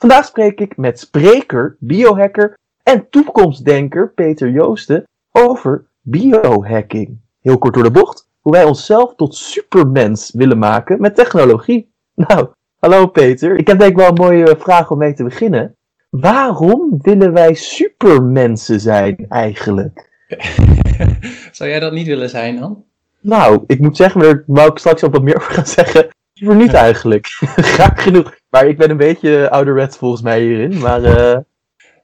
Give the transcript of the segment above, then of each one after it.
Vandaag spreek ik met spreker, biohacker en toekomstdenker Peter Joosten over biohacking. Heel kort door de bocht, hoe wij onszelf tot supermens willen maken met technologie. Nou, hallo Peter. Ik heb denk ik wel een mooie vraag om mee te beginnen. Waarom willen wij supermensen zijn eigenlijk? Zou jij dat niet willen zijn dan? Nou, ik moet zeggen, daar wou ik straks ook wat meer over gaan zeggen. Liever niet eigenlijk. Graag genoeg. Maar ik ben een beetje ouderwets volgens mij hierin. Maar uh...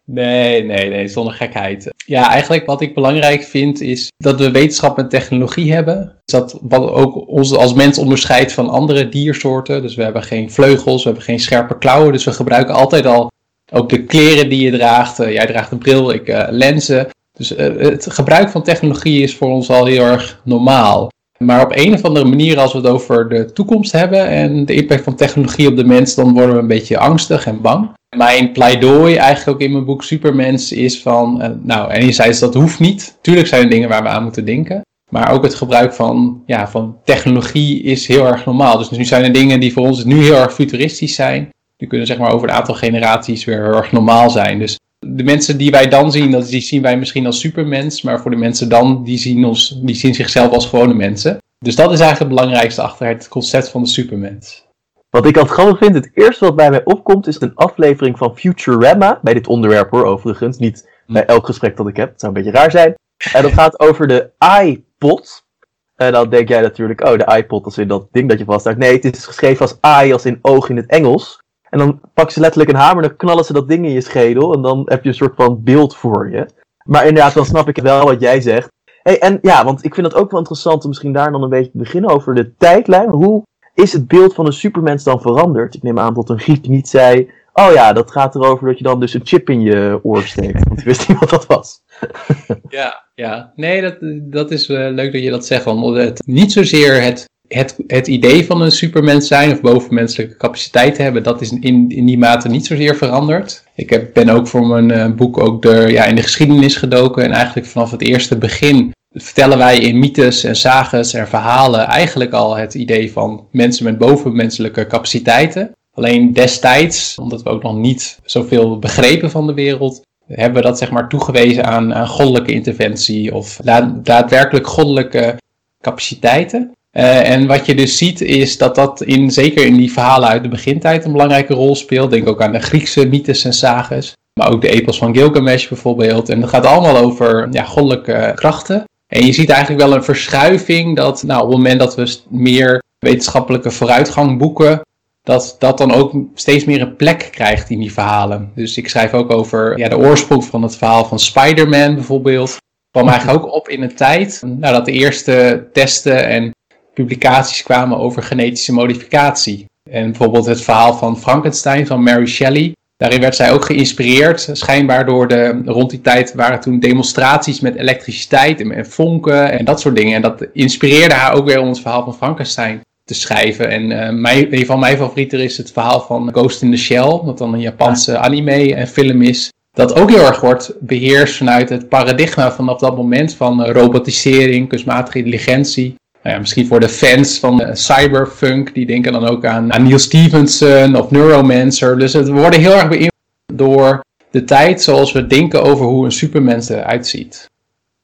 Nee, nee, nee, zonder gekheid. Ja, eigenlijk wat ik belangrijk vind is dat we wetenschap en technologie hebben. Dat wat ook ons als mens onderscheidt van andere diersoorten. Dus we hebben geen vleugels, we hebben geen scherpe klauwen. Dus we gebruiken altijd al ook de kleren die je draagt. Uh, jij draagt een bril, ik uh, lenzen. Dus het gebruik van technologie is voor ons al heel erg normaal. Maar op een of andere manier, als we het over de toekomst hebben en de impact van technologie op de mens, dan worden we een beetje angstig en bang. Mijn pleidooi, eigenlijk ook in mijn boek Supermens, is van, uh, nou, enerzijds dat hoeft niet. Tuurlijk zijn er dingen waar we aan moeten denken. Maar ook het gebruik van, ja, van technologie is heel erg normaal. Dus nu zijn er dingen die voor ons nu heel erg futuristisch zijn. Die kunnen zeg maar over een aantal generaties weer heel erg normaal zijn. Dus de mensen die wij dan zien, die zien wij misschien als supermens. Maar voor de mensen dan, die zien, ons, die zien zichzelf als gewone mensen. Dus dat is eigenlijk het belangrijkste achter het concept van de supermens. Wat ik altijd grappig vind, het eerste wat bij mij opkomt is een aflevering van Futurama. Bij dit onderwerp hoor, overigens. Niet bij elk gesprek dat ik heb. Het zou een beetje raar zijn. En dat gaat over de iPod. En dan denk jij natuurlijk, oh, de iPod, als in dat ding dat je vasthoudt. Nee, het is geschreven als I, als in oog in het Engels. En dan pakken ze letterlijk een hamer en dan knallen ze dat ding in je schedel. En dan heb je een soort van beeld voor je. Maar inderdaad, dan snap ik wel wat jij zegt. Hey, en ja, want ik vind het ook wel interessant om misschien daar dan een beetje te beginnen over de tijdlijn. Hoe is het beeld van een supermens dan veranderd? Ik neem aan dat een Griek niet zei. Oh ja, dat gaat erover dat je dan dus een chip in je oor steekt. Want ik wist niet wat dat was. ja, ja. Nee, dat, dat is uh, leuk dat je dat zegt. Want het, niet zozeer het het, het idee van een supermens zijn of bovenmenselijke capaciteiten hebben, dat is in, in die mate niet zozeer veranderd. Ik heb, ben ook voor mijn uh, boek ook ja, in de geschiedenis gedoken en eigenlijk vanaf het eerste begin vertellen wij in mythes en sages en verhalen eigenlijk al het idee van mensen met bovenmenselijke capaciteiten. Alleen destijds, omdat we ook nog niet zoveel begrepen van de wereld, hebben we dat zeg maar toegewezen aan, aan goddelijke interventie of daadwerkelijk goddelijke capaciteiten. Uh, en wat je dus ziet is dat dat in, zeker in die verhalen uit de begintijd een belangrijke rol speelt. Denk ook aan de Griekse mythes en sages. Maar ook de epos van Gilgamesh bijvoorbeeld. En dat gaat allemaal over ja, goddelijke krachten. En je ziet eigenlijk wel een verschuiving dat nou, op het moment dat we meer wetenschappelijke vooruitgang boeken, dat dat dan ook steeds meer een plek krijgt in die verhalen. Dus ik schrijf ook over ja, de oorsprong van het verhaal van Spider-Man bijvoorbeeld. kwam eigenlijk ook op in een tijd nou, dat de eerste testen en publicaties kwamen over genetische modificatie. En bijvoorbeeld het verhaal van Frankenstein van Mary Shelley. Daarin werd zij ook geïnspireerd, schijnbaar door de, rond die tijd waren toen demonstraties met elektriciteit en, vonken en dat soort dingen. En dat inspireerde haar ook weer om het verhaal van Frankenstein te schrijven. En uh, mij, een van mijn favorieten is het verhaal van Ghost in the Shell, wat dan een Japanse anime en film is. Dat ook heel erg wordt beheerst vanuit het paradigma vanaf dat moment van robotisering, kunstmatige intelligentie ja, misschien voor de fans van cyberfunk, die denken dan ook aan, aan Neil Stevenson of Neuromancer. Dus het wordt heel erg beïnvloed door de tijd zoals we denken over hoe een supermens eruit ziet.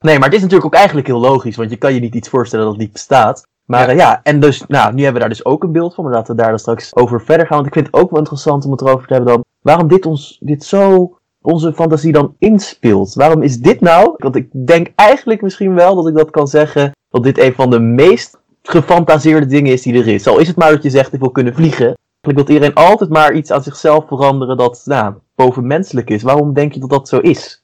Nee, maar het is natuurlijk ook eigenlijk heel logisch, want je kan je niet iets voorstellen dat niet bestaat. Maar ja. Uh, ja, en dus, nou, nu hebben we daar dus ook een beeld van, maar laten we daar dan straks over verder gaan. Want ik vind het ook wel interessant om het erover te hebben dan, waarom dit ons, dit zo onze fantasie dan inspeelt. Waarom is dit nou? Want ik denk eigenlijk misschien wel dat ik dat kan zeggen dat dit een van de meest gefantaseerde dingen is die er is. Al is het maar dat je zegt ik wil kunnen vliegen. Ik wil iedereen altijd maar iets aan zichzelf veranderen dat nou, bovenmenselijk is. Waarom denk je dat dat zo is?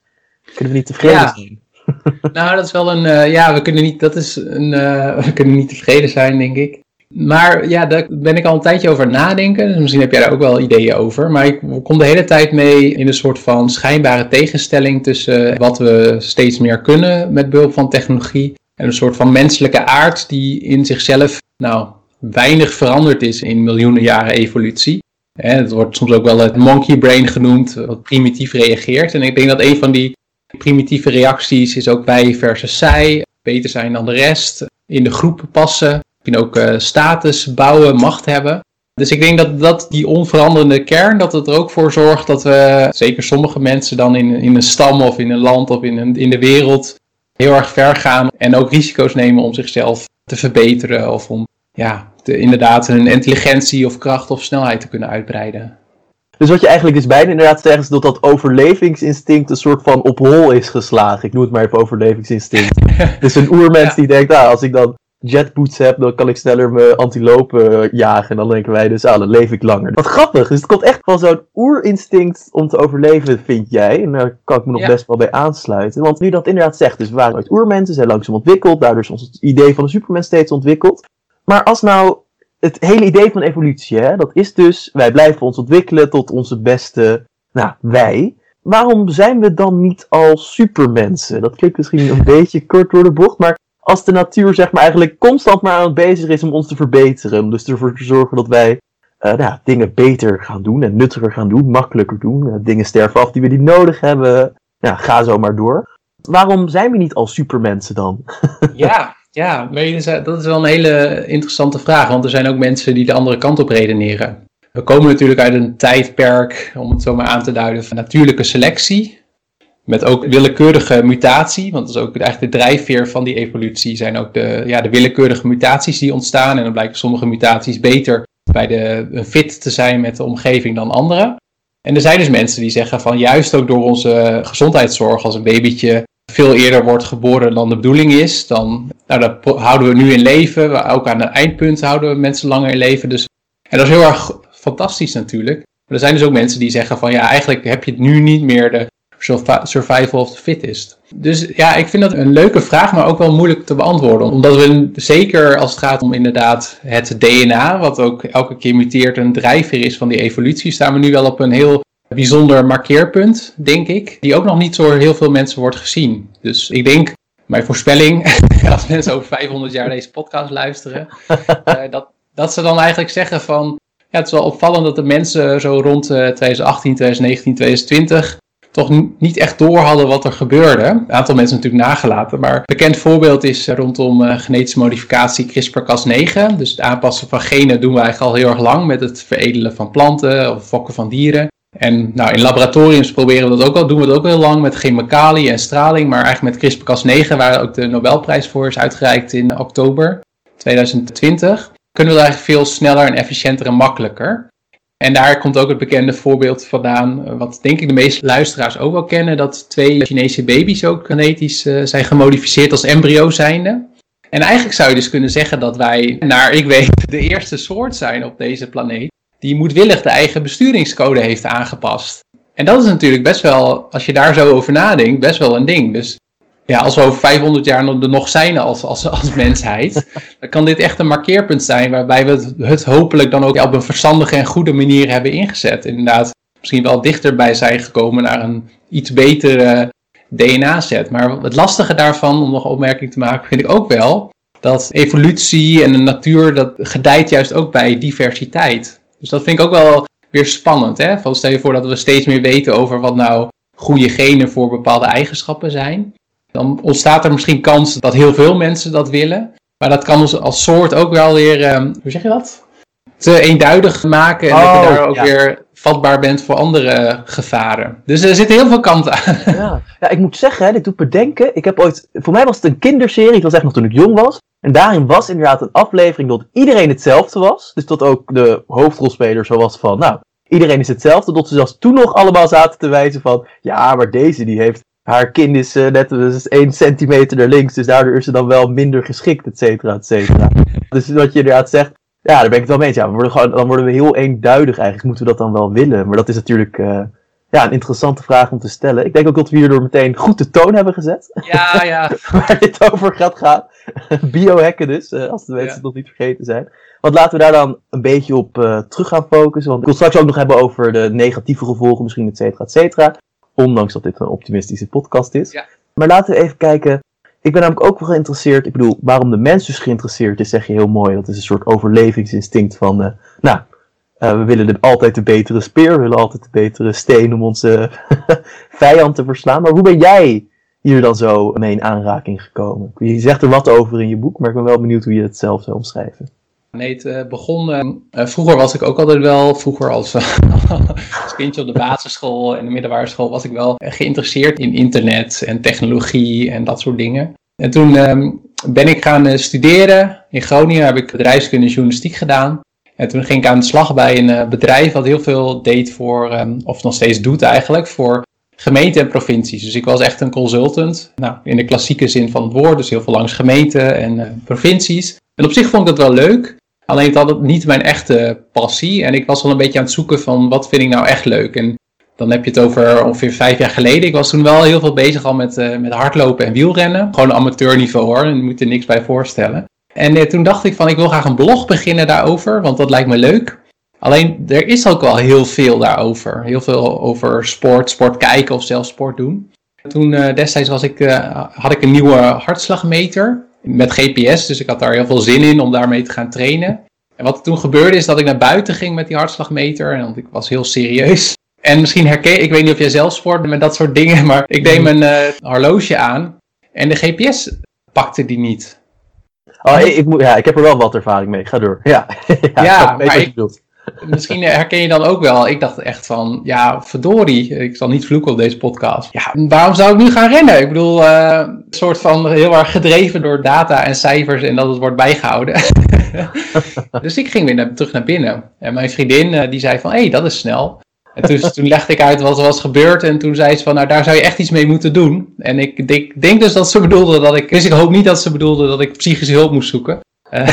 Kunnen we niet tevreden ja. zijn? nou, dat is wel een. Uh, ja, we kunnen niet. Dat is een. Uh, we kunnen niet tevreden zijn, denk ik. Maar ja, daar ben ik al een tijdje over nadenken. Dus misschien heb jij daar ook wel ideeën over. Maar ik kom de hele tijd mee in een soort van schijnbare tegenstelling tussen wat we steeds meer kunnen met behulp van technologie. En een soort van menselijke aard die in zichzelf nou, weinig veranderd is in miljoenen jaren evolutie. Het wordt soms ook wel het monkey brain genoemd, wat primitief reageert. En ik denk dat een van die primitieve reacties is ook wij versus zij. Beter zijn dan de rest, in de groep passen, misschien ook uh, status bouwen, macht hebben. Dus ik denk dat, dat die onveranderende kern, dat het er ook voor zorgt dat we, zeker sommige mensen dan in, in een stam of in een land of in, een, in de wereld, heel erg ver gaan en ook risico's nemen om zichzelf te verbeteren of om ja, inderdaad hun intelligentie of kracht of snelheid te kunnen uitbreiden. Dus wat je eigenlijk dus bijna inderdaad zegt, is dat dat overlevingsinstinct een soort van op hol is geslagen. Ik noem het maar even overlevingsinstinct. dus een oermens die denkt, ah, als ik dan jetboots heb, dan kan ik sneller mijn antilopen jagen. En dan denken wij dus, ah, dan leef ik langer. Wat grappig, dus het komt echt van zo'n oerinstinct om te overleven, vind jij. En daar kan ik me nog best wel bij aansluiten. Want nu dat inderdaad zegt, dus we waren ooit oermensen, zijn langzaam ontwikkeld, daardoor is ons idee van de supermens steeds ontwikkeld. Maar als nou het hele idee van evolutie, hè, dat is dus, wij blijven ons ontwikkelen tot onze beste, nou, wij. Waarom zijn we dan niet al supermensen? Dat klinkt misschien een beetje kort door de bocht, maar als de natuur zeg maar eigenlijk constant maar aan het bezig is om ons te verbeteren, om dus ervoor te zorgen dat wij uh, nou, dingen beter gaan doen en nuttiger gaan doen, makkelijker doen, uh, dingen sterven af die we niet nodig hebben, ja, ga zo maar door. Waarom zijn we niet al supermensen dan? ja, ja, dat is wel een hele interessante vraag, want er zijn ook mensen die de andere kant op redeneren. We komen natuurlijk uit een tijdperk, om het zo maar aan te duiden, van natuurlijke selectie. Met ook willekeurige mutatie, want dat is ook eigenlijk de drijfveer van die evolutie, zijn ook de, ja, de willekeurige mutaties die ontstaan. En dan blijken sommige mutaties beter bij de fit te zijn met de omgeving dan andere. En er zijn dus mensen die zeggen van juist ook door onze gezondheidszorg als een babytje veel eerder wordt geboren dan de bedoeling is, dan nou, dat houden we nu in leven. Ook aan het eindpunt houden we mensen langer in leven. Dus, en dat is heel erg fantastisch natuurlijk. Maar er zijn dus ook mensen die zeggen van ja, eigenlijk heb je het nu niet meer de survival of the fittest. Dus ja, ik vind dat een leuke vraag, maar ook wel moeilijk te beantwoorden. Omdat we, zeker als het gaat om inderdaad het DNA, wat ook elke keer muteert, een drijfveer is van die evolutie, staan we nu wel op een heel bijzonder markeerpunt, denk ik, die ook nog niet door heel veel mensen wordt gezien. Dus ik denk, mijn voorspelling, als mensen over 500 jaar deze podcast luisteren, uh, dat, dat ze dan eigenlijk zeggen van, ja, het is wel opvallend dat de mensen zo rond 2018, 2019, 2020 toch niet echt door hadden wat er gebeurde. Een aantal mensen natuurlijk nagelaten, maar een bekend voorbeeld is rondom uh, genetische modificatie CRISPR-Cas9. Dus het aanpassen van genen doen we eigenlijk al heel erg lang met het veredelen van planten of fokken van dieren. En nou, in laboratoriums proberen we dat ook al, doen we het ook heel lang met chemicaliën en straling, maar eigenlijk met CRISPR-Cas9, waar ook de Nobelprijs voor is uitgereikt in oktober 2020, kunnen we eigenlijk veel sneller en efficiënter en makkelijker. En daar komt ook het bekende voorbeeld vandaan, wat denk ik de meeste luisteraars ook wel kennen, dat twee Chinese baby's ook genetisch uh, zijn gemodificeerd als embryo zijnde. En eigenlijk zou je dus kunnen zeggen dat wij, naar ik weet, de eerste soort zijn op deze planeet die moedwillig de eigen besturingscode heeft aangepast. En dat is natuurlijk best wel, als je daar zo over nadenkt, best wel een ding. Dus ja, als we over 500 jaar er nog zijn als, als, als mensheid, dan kan dit echt een markeerpunt zijn waarbij we het, hopelijk dan ook op een verstandige en goede manier hebben ingezet. Inderdaad, misschien wel dichterbij zijn gekomen naar een iets betere DNA-set. Maar het lastige daarvan, om nog een opmerking te maken, vind ik ook wel dat evolutie en de natuur, dat gedijt juist ook bij diversiteit. Dus dat vind ik ook wel weer spannend. Hè? Van stel je voor dat we steeds meer weten over wat nou goede genen voor bepaalde eigenschappen zijn. Dan ontstaat er misschien kans dat heel veel mensen dat willen. Maar dat kan ons als soort ook wel weer, ehm, hoe zeg je dat? Te eenduidig maken en dat je oh, daar ook weer vatbaar bent voor andere gevaren. Dus er zitten heel veel kanten aan. Ja, ja ik moet zeggen, dit doet me denken. Ik heb ooit, voor mij was het een kinderserie, het was echt nog toen ik jong was. En daarin was inderdaad een aflevering dat iedereen hetzelfde was. Dus dat ook de hoofdrolspeler zo was van, nou, iedereen is hetzelfde. Dat ze zelfs toen nog allemaal zaten te wijzen van, ja, maar deze die heeft, haar kin is uh, net dus 1 centimeter naar links. Dus daardoor is ze dan wel minder geschikt, et cetera, et cetera. Dus wat je inderdaad zegt, ja, daar ben ik het wel mee eens. Ja, we worden gewoon, dan worden we heel eenduidig eigenlijk. Moeten we dat dan wel willen? Maar dat is natuurlijk... Uh, ja, een interessante vraag om te stellen. Ik denk ook dat we hierdoor meteen goed de toon hebben gezet. Ja, ja. Waar dit over gaat gaan. Biohacken dus, eh, als de mensen het nog niet vergeten zijn. Want laten we daar dan een beetje op uh, terug gaan focussen. Want ik wil straks ook nog hebben over de negatieve gevolgen, misschien et cetera, et cetera. Ondanks dat dit een optimistische podcast is. Ja. Maar laten we even kijken. Ik ben namelijk ook wel geïnteresseerd. Ik bedoel, waarom de mens dus geïnteresseerd is, zeg je heel mooi. Dat is een soort overlevingsinstinct van. Uh, nou, uh, we willen de, altijd de betere speer, we willen altijd de betere steen om onze vijand te verslaan. Maar hoe ben jij hier dan zo mee in aanraking gekomen? Je zegt er wat over in je boek, maar ik ben wel benieuwd hoe je het zelf zou omschrijven. Nee, het uh, begon. Uh, vroeger was ik ook altijd wel, vroeger als, als kindje op de basisschool en de middelbare school, was ik wel geïnteresseerd in internet en technologie en dat soort dingen. En toen um, ben ik gaan studeren. In Groningen heb ik bedrijfskunde en journalistiek gedaan. En toen ging ik aan de slag bij een bedrijf wat heel veel deed voor, um, of nog steeds doet eigenlijk, voor gemeenten en provincies. Dus ik was echt een consultant. Nou, in de klassieke zin van het woord, dus heel veel langs gemeenten en provincies. En op zich vond ik dat wel leuk. Alleen het had niet mijn echte passie. En ik was wel een beetje aan het zoeken van wat vind ik nou echt leuk. En dan heb je het over ongeveer vijf jaar geleden. Ik was toen wel heel veel bezig al met, uh, met hardlopen en wielrennen. Gewoon amateurniveau hoor, je moet er niks bij voorstellen. En uh, toen dacht ik van ik wil graag een blog beginnen daarover, want dat lijkt me leuk. Alleen er is ook wel heel veel daarover. Heel veel over sport, sport kijken of zelfs sport doen. Toen uh, destijds was ik, had ik een nieuwe hartslagmeter met GPS, dus ik had daar heel veel zin in om daarmee te gaan trainen. En wat er toen gebeurde is dat ik naar buiten ging met die hartslagmeter, en ik was heel serieus. En misschien herken ik weet niet of jij zelf sport met dat soort dingen, maar ik deed mijn uh, horloge aan en de GPS pakte die niet. Oh, ik, ik, ja, ik heb er wel wat ervaring mee. Ga door. Ja, ja, ja maar ik, misschien herken je dan ook wel. Ik dacht echt van, ja, verdorie. Ik zal niet vloeken op deze podcast. Ja, waarom zou ik nu gaan rennen? Ik bedoel, uh, een soort van heel erg gedreven door data en cijfers en dat het wordt bijgehouden. dus ik ging weer naar, terug naar binnen. En mijn vriendin, uh, die zei van, hé, hey, dat is snel. En toen, toen, legde ik uit wat er was gebeurd. En toen zei ze van, nou daar zou je echt iets mee moeten doen. En ik denk, denk dus dat ze bedoelde dat ik... Dus ik hoop niet dat ze bedoelde dat ik psychische hulp moest zoeken. Uh,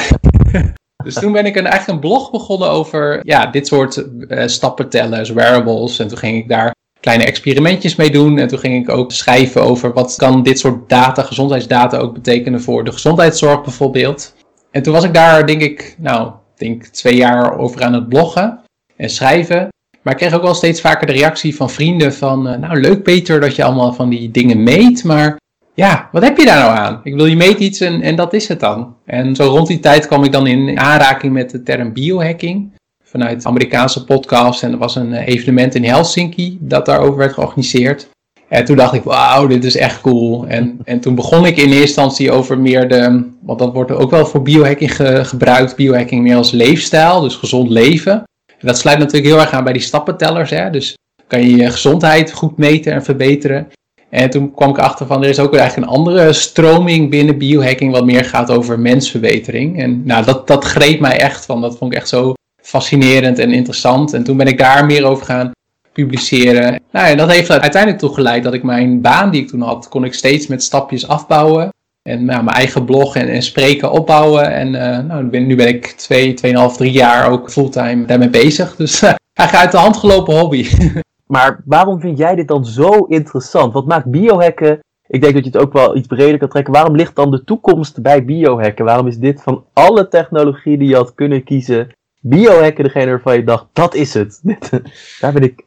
dus toen ben ik een, eigenlijk een blog begonnen over ja, dit soort uh, stappentellers, wearables. En toen ging ik daar kleine experimentjes mee doen. En toen ging ik ook schrijven over wat kan dit soort data, gezondheidsdata ook betekenen voor de gezondheidszorg bijvoorbeeld. En toen was ik daar denk ik, nou, denk twee jaar over aan het bloggen en schrijven. Maar ik kreeg ook wel steeds vaker de reactie van vrienden van, uh, nou leuk Peter dat je allemaal van die dingen meet, maar ja, wat heb je daar nou aan? Ik wil, je meet iets en, en dat is het dan. En zo rond die tijd kwam ik dan in aanraking met de term biohacking. Vanuit Amerikaanse podcast en er was een evenement in Helsinki dat daarover werd georganiseerd. En toen dacht ik, wauw, dit is echt cool. En, en toen begon ik in eerste instantie over meer de, want dat wordt ook wel voor biohacking gebruikt, biohacking meer als leefstijl, dus gezond leven. En dat sluit natuurlijk heel erg aan bij die stappentellers, hè? dus kan je je gezondheid goed meten en verbeteren. En toen kwam ik achter van er is ook eigenlijk een andere stroming binnen biohacking wat meer gaat over mensverbetering. En nou, dat, dat greep mij echt van. Dat vond ik echt zo fascinerend en interessant. En toen ben ik daar meer over gaan publiceren. Nou, en dat heeft uiteindelijk toe geleid dat ik mijn baan die ik toen had, kon ik steeds met stapjes afbouwen. En nou, mijn eigen blog en, en spreken opbouwen. En uh, nou, nu, ben, nu ben ik twee, tweeënhalf, drie jaar ook fulltime daarmee bezig. Dus uh, eigenlijk uit de hand gelopen hobby. Maar waarom vind jij dit dan zo interessant? Wat maakt biohacken? Ik denk dat je het ook wel iets breder kan trekken. Waarom ligt dan de toekomst bij biohacken? Waarom is dit van alle technologieën die je had kunnen kiezen, biohacken degene waarvan je dacht, dat is het? Daar ben ik.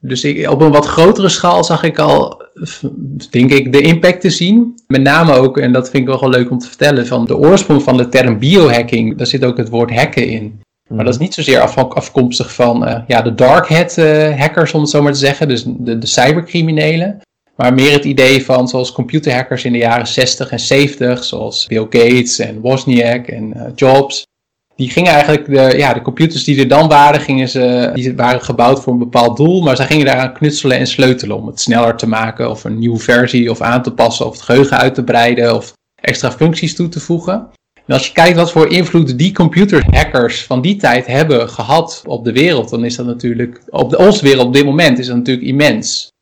Dus ik, op een wat grotere schaal zag ik al, denk ik, de impact te zien. Met name ook, en dat vind ik wel, wel leuk om te vertellen, van de oorsprong van de term biohacking. Daar zit ook het woord hacken in. Maar dat is niet zozeer afkomstig van uh, ja, de dark hat uh, hackers, om het zo maar te zeggen, dus de, de cybercriminelen. Maar meer het idee van zoals computerhackers in de jaren 60 en 70, zoals Bill Gates en Wozniak en uh, Jobs. Die gingen eigenlijk, de, ja, de computers die er dan waren, gingen ze, die waren gebouwd voor een bepaald doel, maar zij gingen daaraan knutselen en sleutelen om het sneller te maken of een nieuwe versie of aan te passen of het geheugen uit te breiden of extra functies toe te voegen. En als je kijkt wat voor invloed die computerhackers van die tijd hebben gehad op de wereld, dan is dat natuurlijk, op de, onze wereld op dit moment, is dat natuurlijk immens.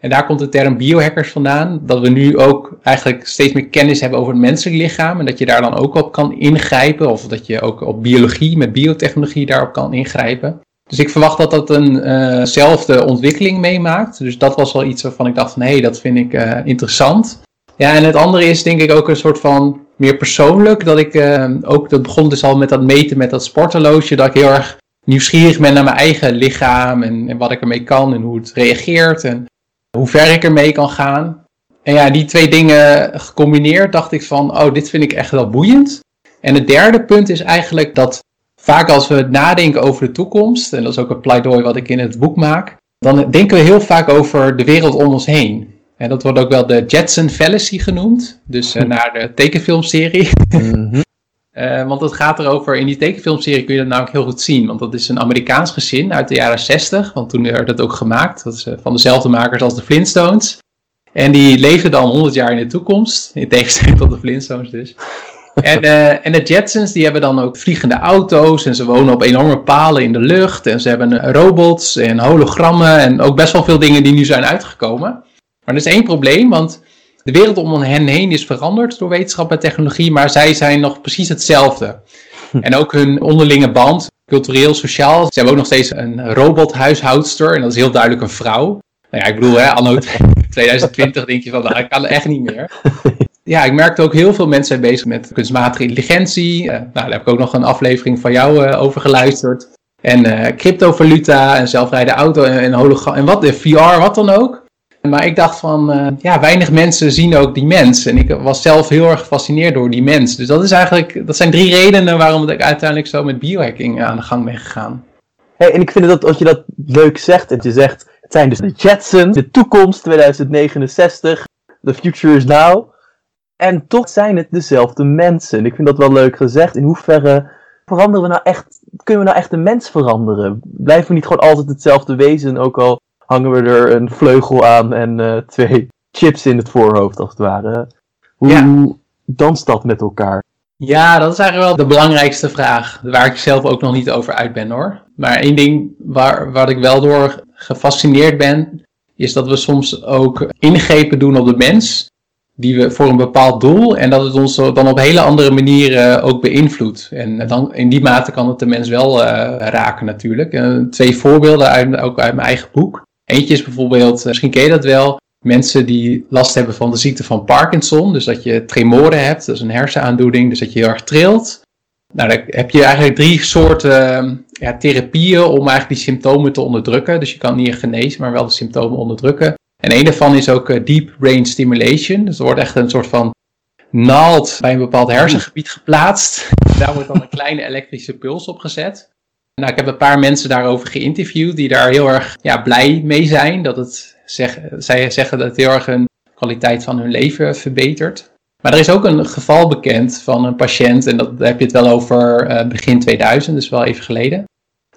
En daar komt de term biohackers vandaan, dat we nu ook eigenlijk steeds meer kennis hebben over het menselijk lichaam en dat je daar dan ook op kan ingrijpen, of dat je ook op biologie, met biotechnologie daarop kan ingrijpen. Dus ik verwacht dat dat eenzelfde uh ontwikkeling meemaakt. Dus dat was wel iets waarvan ik dacht van hé, dat vind ik uh, interessant. Ja, en het andere is denk ik ook een soort van meer persoonlijk. Dat ik uh, ook, dat begon dus al met dat meten met dat sporthorloge. Dat ik heel erg nieuwsgierig ben naar mijn eigen lichaam. En, en wat ik ermee kan en hoe het reageert. En hoe ver ik ermee kan gaan. En ja, die twee dingen gecombineerd dacht ik van, oh, dit vind ik echt wel boeiend. En het derde punt is eigenlijk dat vaak als we nadenken over de toekomst, en dat is ook een pleidooi wat ik in het boek maak, dan denken we heel vaak over de wereld om ons heen. En dat wordt ook wel de Jetson Fallacy genoemd, dus uh, naar de tekenfilmserie. Mm want het gaat erover, in die tekenfilmserie kun je dat namelijk heel goed zien. Want dat is een Amerikaans gezin uit de jaren 60, want toen werd het ook gemaakt. Dat is uh, van dezelfde makers als de Flintstones. En die leefden dan 100 jaar in de toekomst, in tegenstelling tot de Flintstones dus. En, en de Jetsons die hebben dan ook vliegende auto's en ze wonen op enorme palen in de lucht. En ze hebben robots en hologrammen en ook best wel veel dingen die nu zijn uitgekomen. Maar er is één probleem, want de wereld om hen heen is veranderd door wetenschap en technologie, maar zij zijn nog precies hetzelfde. En ook hun onderlinge band, cultureel, sociaal. Ze hebben ook nog steeds een robothuishoudster en dat is heel duidelijk een vrouw. Nou ja, ik bedoel, hè, anno 2020 denk je van, nou, ik kan echt niet meer. Ja, ik merkte ook heel veel mensen zijn bezig met kunstmatige intelligentie. Uh, nou, daar heb ik ook nog een aflevering van jou uh, over geluisterd. En uh, cryptovaluta en zelfrijdende auto en, en hologram en wat, VR, wat dan ook. Maar ik dacht van, ja, weinig mensen zien ook die mens. En ik was zelf heel erg gefascineerd door die mens. Dus dat, is eigenlijk, dat zijn drie redenen waarom ik uiteindelijk zo met biohacking aan de gang ben gegaan. Hey, en ik vind dat als je dat leuk zegt, en je zegt, het zijn dus de Jetsons, de toekomst 2069, the future is now. En toch zijn het dezelfde mensen. Ik vind dat wel leuk gezegd. In hoeverre veranderen we nou echt, kunnen we nou echt een mens veranderen? Blijven we niet gewoon altijd hetzelfde wezen, ook al hangen we er een vleugel aan en uh, twee chips in het voorhoofd, als het ware? Hoe ja. danst dat met elkaar? Ja, dat is eigenlijk wel de belangrijkste vraag, waar ik zelf ook nog niet over uit ben hoor. Maar één ding waar, waar ik wel door gefascineerd ben, is dat we soms ook ingrepen doen op de mens, die we voor een bepaald doel, en dat het ons dan op hele andere manieren ook beïnvloedt. En dan, in die mate kan het de mens wel uh, raken natuurlijk. Uh, twee voorbeelden uit, ook uit mijn eigen boek. Eentje is bijvoorbeeld, uh, misschien ken je dat wel, mensen die last hebben van de ziekte van Parkinson. Dus dat je tremoren hebt, dat is een hersenaandoening, dus dat je heel erg trilt. Nou, dan heb je eigenlijk drie soorten ja, therapieën om eigenlijk die symptomen te onderdrukken. Dus je kan niet genezen, maar wel de symptomen onderdrukken. En een daarvan is ook uh, deep brain stimulation. Dus er wordt echt een soort van naald bij een bepaald hersengebied geplaatst. Daar wordt dan een kleine elektrische puls op gezet. Nou, ik heb een paar mensen daarover geïnterviewd die daar heel erg ja, blij mee zijn. Dat het zeg, zij zeggen dat het heel erg een kwaliteit van hun leven verbetert. Maar er is ook een geval bekend van een patiënt, en dat heb je het wel over uh, begin 2000, dus wel even geleden.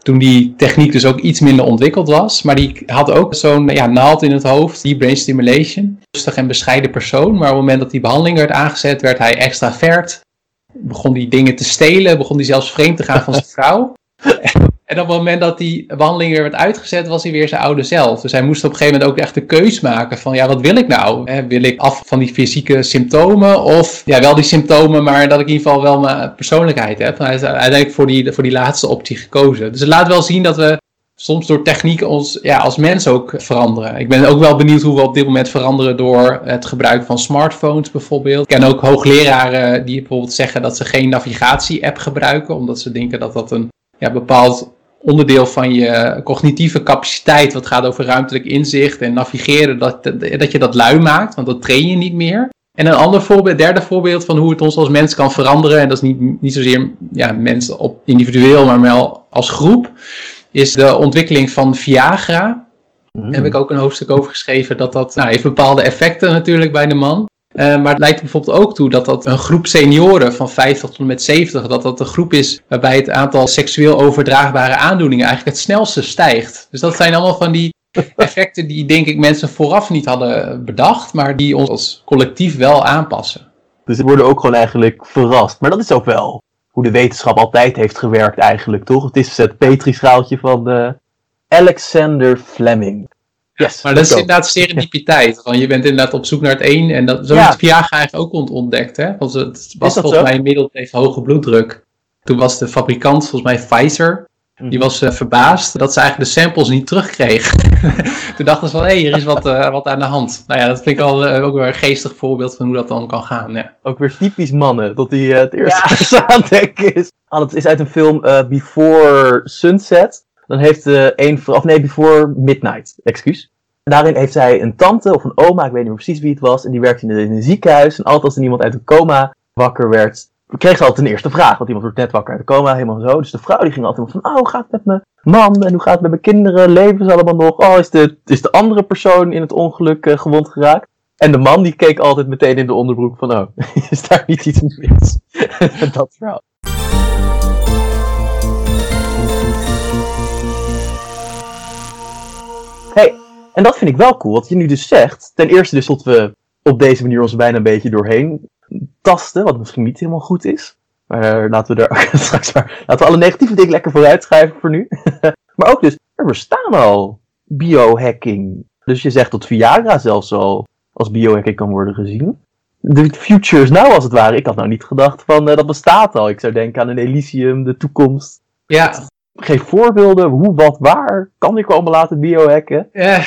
Toen die techniek dus ook iets minder ontwikkeld was, maar die had ook zo'n ja, naald in het hoofd, die brain stimulation. Rustig en bescheiden persoon, maar op het moment dat die behandeling werd aangezet, werd hij extravert. Begon die dingen te stelen, begon hij zelfs vreemd te gaan van zijn vrouw. En op het moment dat die behandeling weer werd uitgezet, was hij weer zijn oude zelf. Dus hij moest op een gegeven moment ook echt de keus maken van, ja, wat wil ik nou? wil ik af van die fysieke symptomen of, ja, wel die symptomen, maar dat ik in ieder geval wel mijn persoonlijkheid heb. Hij is uiteindelijk voor die, voor die laatste optie gekozen. Dus het laat wel zien dat we soms door techniek ons ja, als mens ook veranderen. Ik ben ook wel benieuwd hoe we op dit moment veranderen door het gebruik van smartphones bijvoorbeeld. Ik ken ook hoogleraren die bijvoorbeeld zeggen dat ze geen navigatie-app gebruiken, omdat ze denken dat dat een ja, bepaald onderdeel van je cognitieve capaciteit, wat gaat over ruimtelijk inzicht en navigeren, dat, dat je dat lui maakt, want dat train je niet meer. En een ander voorbeeld, derde voorbeeld van hoe het ons als mens kan veranderen, en dat is niet, niet zozeer ja, mensen op individueel, maar wel als groep, is de ontwikkeling van Viagra. Daar heb ik ook een hoofdstuk over geschreven, dat dat nou, heeft bepaalde effecten natuurlijk bij de man. Uh, maar het leidt bijvoorbeeld ook toe dat dat een groep senioren van 50 tot en met 70, dat dat een groep is waarbij het aantal seksueel overdraagbare aandoeningen eigenlijk het snelste stijgt. Dus dat zijn allemaal van die effecten die denk ik mensen vooraf niet hadden bedacht, maar die ons als collectief wel aanpassen. Dus we worden ook gewoon eigenlijk verrast. Maar dat is ook wel hoe de wetenschap altijd heeft gewerkt eigenlijk, toch? Het is het Petri-schaaltje van uh, Alexander Fleming. Yes, maar dat is inderdaad serendipiteit. Want je bent inderdaad op zoek naar het een. En dat, zo is Viagra eigenlijk ook ontdekt. Hè? Want het was volgens mij inmiddels heeft hoge bloeddruk. Toen was de fabrikant volgens mij Pfizer. Die was uh, verbaasd dat ze eigenlijk de samples niet terugkreeg. Toen dachten ze van, hé, hey, hier is wat, uh, wat aan de hand. Nou ja, dat vind ik al uh, ook weer een geestig voorbeeld van hoe dat dan kan gaan. Ja. Ook weer typisch mannen, dat hij het eerste ja. aan denken is. Ah, dat is uit een film Before Sunset. Dan heeft een, of nee, Before Midnight, excuus. Daarin heeft zij een tante of een oma, ik weet niet meer precies wie het was. En die werkte in, een ziekenhuis. En altijd als er iemand uit een coma wakker werd, kreeg ze altijd een eerste vraag. Want iemand wordt net wakker uit de coma, helemaal zo. Dus de vrouw die ging altijd van, oh, hoe gaat het met mijn man? En hoe gaat het met mijn kinderen? Leven ze allemaal nog? Oh, is de, is de andere persoon in het ongeluk uh, gewond geraakt? En de man die keek altijd meteen in de onderbroek van, oh, is daar niet iets mis? dat vrouw. Hey, en dat vind ik wel cool, wat je nu dus zegt. Ten eerste dus dat we op deze manier ons bijna een beetje doorheen tasten, wat misschien niet helemaal goed is. Maar laten we er straks maar, laten we alle negatieve dingen lekker vooruit schrijven voor nu. maar ook dus, er bestaan al biohacking. Dus je zegt dat Viagra zelfs al als biohacking kan worden gezien. De future is nou als het ware. Ik had nou niet gedacht van uh, dat bestaat al. Ik zou denken aan een Elysium, de toekomst. Ja, Geef voorbeelden, hoe, wat, waar kan ik allemaal laten biohacken? Ja.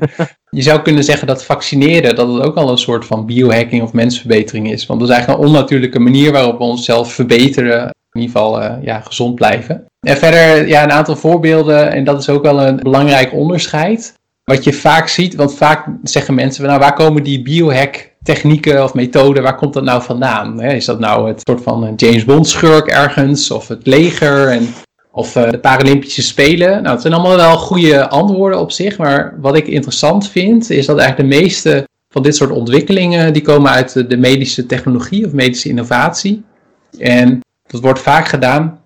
Je zou kunnen zeggen dat vaccineren dat het ook al een soort van biohacking of mensverbetering is. Want dat is eigenlijk een onnatuurlijke manier waarop we onszelf verbeteren. In ieder geval uh, ja, gezond blijven. En verder ja, een aantal voorbeelden, en dat is ook wel een belangrijk onderscheid. Wat je vaak ziet, want vaak zeggen mensen, nou waar komen die biohack technieken of methoden, waar komt dat nou vandaan? Is dat nou het soort van James Bond schurk ergens of het leger? En of uh, de Paralympische Spelen. Nou, het zijn allemaal wel goede antwoorden op zich. Maar wat ik interessant vind, is dat eigenlijk de meeste van dit soort ontwikkelingen, die komen uit de medische technologie of medische innovatie. En dat wordt vaak gedaan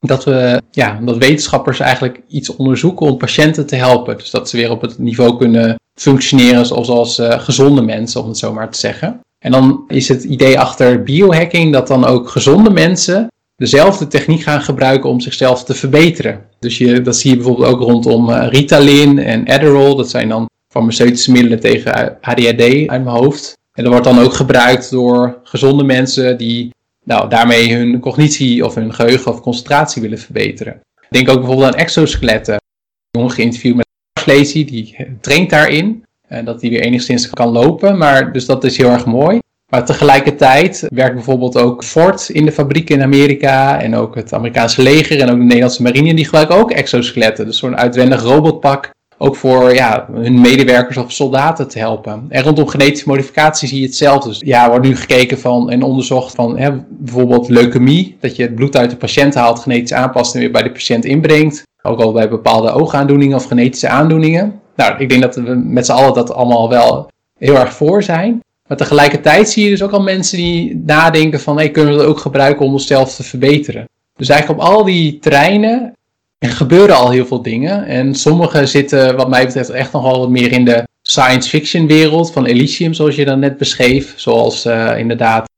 dat, we, ja, dat wetenschappers eigenlijk iets onderzoeken om patiënten te helpen. Dus dat ze weer op het niveau kunnen functioneren zoals als, uh, gezonde mensen, om het zo maar te zeggen. En dan is het idee achter biohacking dat dan ook gezonde mensen dezelfde techniek gaan gebruiken om zichzelf te verbeteren. Dus je, dat zie je bijvoorbeeld ook rondom uh, Ritalin en Adderall. Dat zijn dan farmaceutische middelen tegen ADHD uit mijn hoofd. En dat wordt dan ook gebruikt door gezonde mensen die nou, daarmee hun cognitie of hun geheugen of concentratie willen verbeteren. Denk ook bijvoorbeeld aan exoskeletten. Een jongen geïnterviewd met Lazy, die traint daarin. En dat hij weer enigszins kan lopen. Maar dus dat is heel erg mooi. Maar tegelijkertijd werkt bijvoorbeeld ook Ford in de fabriek in Amerika en ook het Amerikaanse leger en ook de Nederlandse marine, die gebruiken ook exoskeletten. Dus zo'n uitwendig robotpak, ook voor ja, hun medewerkers of soldaten te helpen. En rondom genetische modificatie zie je hetzelfde. Dus ja, wordt nu gekeken van en onderzocht van hè, bijvoorbeeld leukemie, dat je het bloed uit de patiënt haalt, genetisch aanpast en weer bij de patiënt inbrengt. Ook al bij bepaalde oogaandoeningen of genetische aandoeningen. Nou, ik denk dat we met z'n allen dat allemaal wel heel erg voor zijn. Maar tegelijkertijd zie je dus ook al mensen die nadenken van, hey, kunnen we dat ook gebruiken om onszelf te verbeteren? Dus eigenlijk op al die terreinen gebeuren al heel veel dingen. En sommige zitten, wat mij betreft, echt nog wel wat meer in de science fiction wereld van Elysium, zoals je dan net beschreef. Zoals uh, inderdaad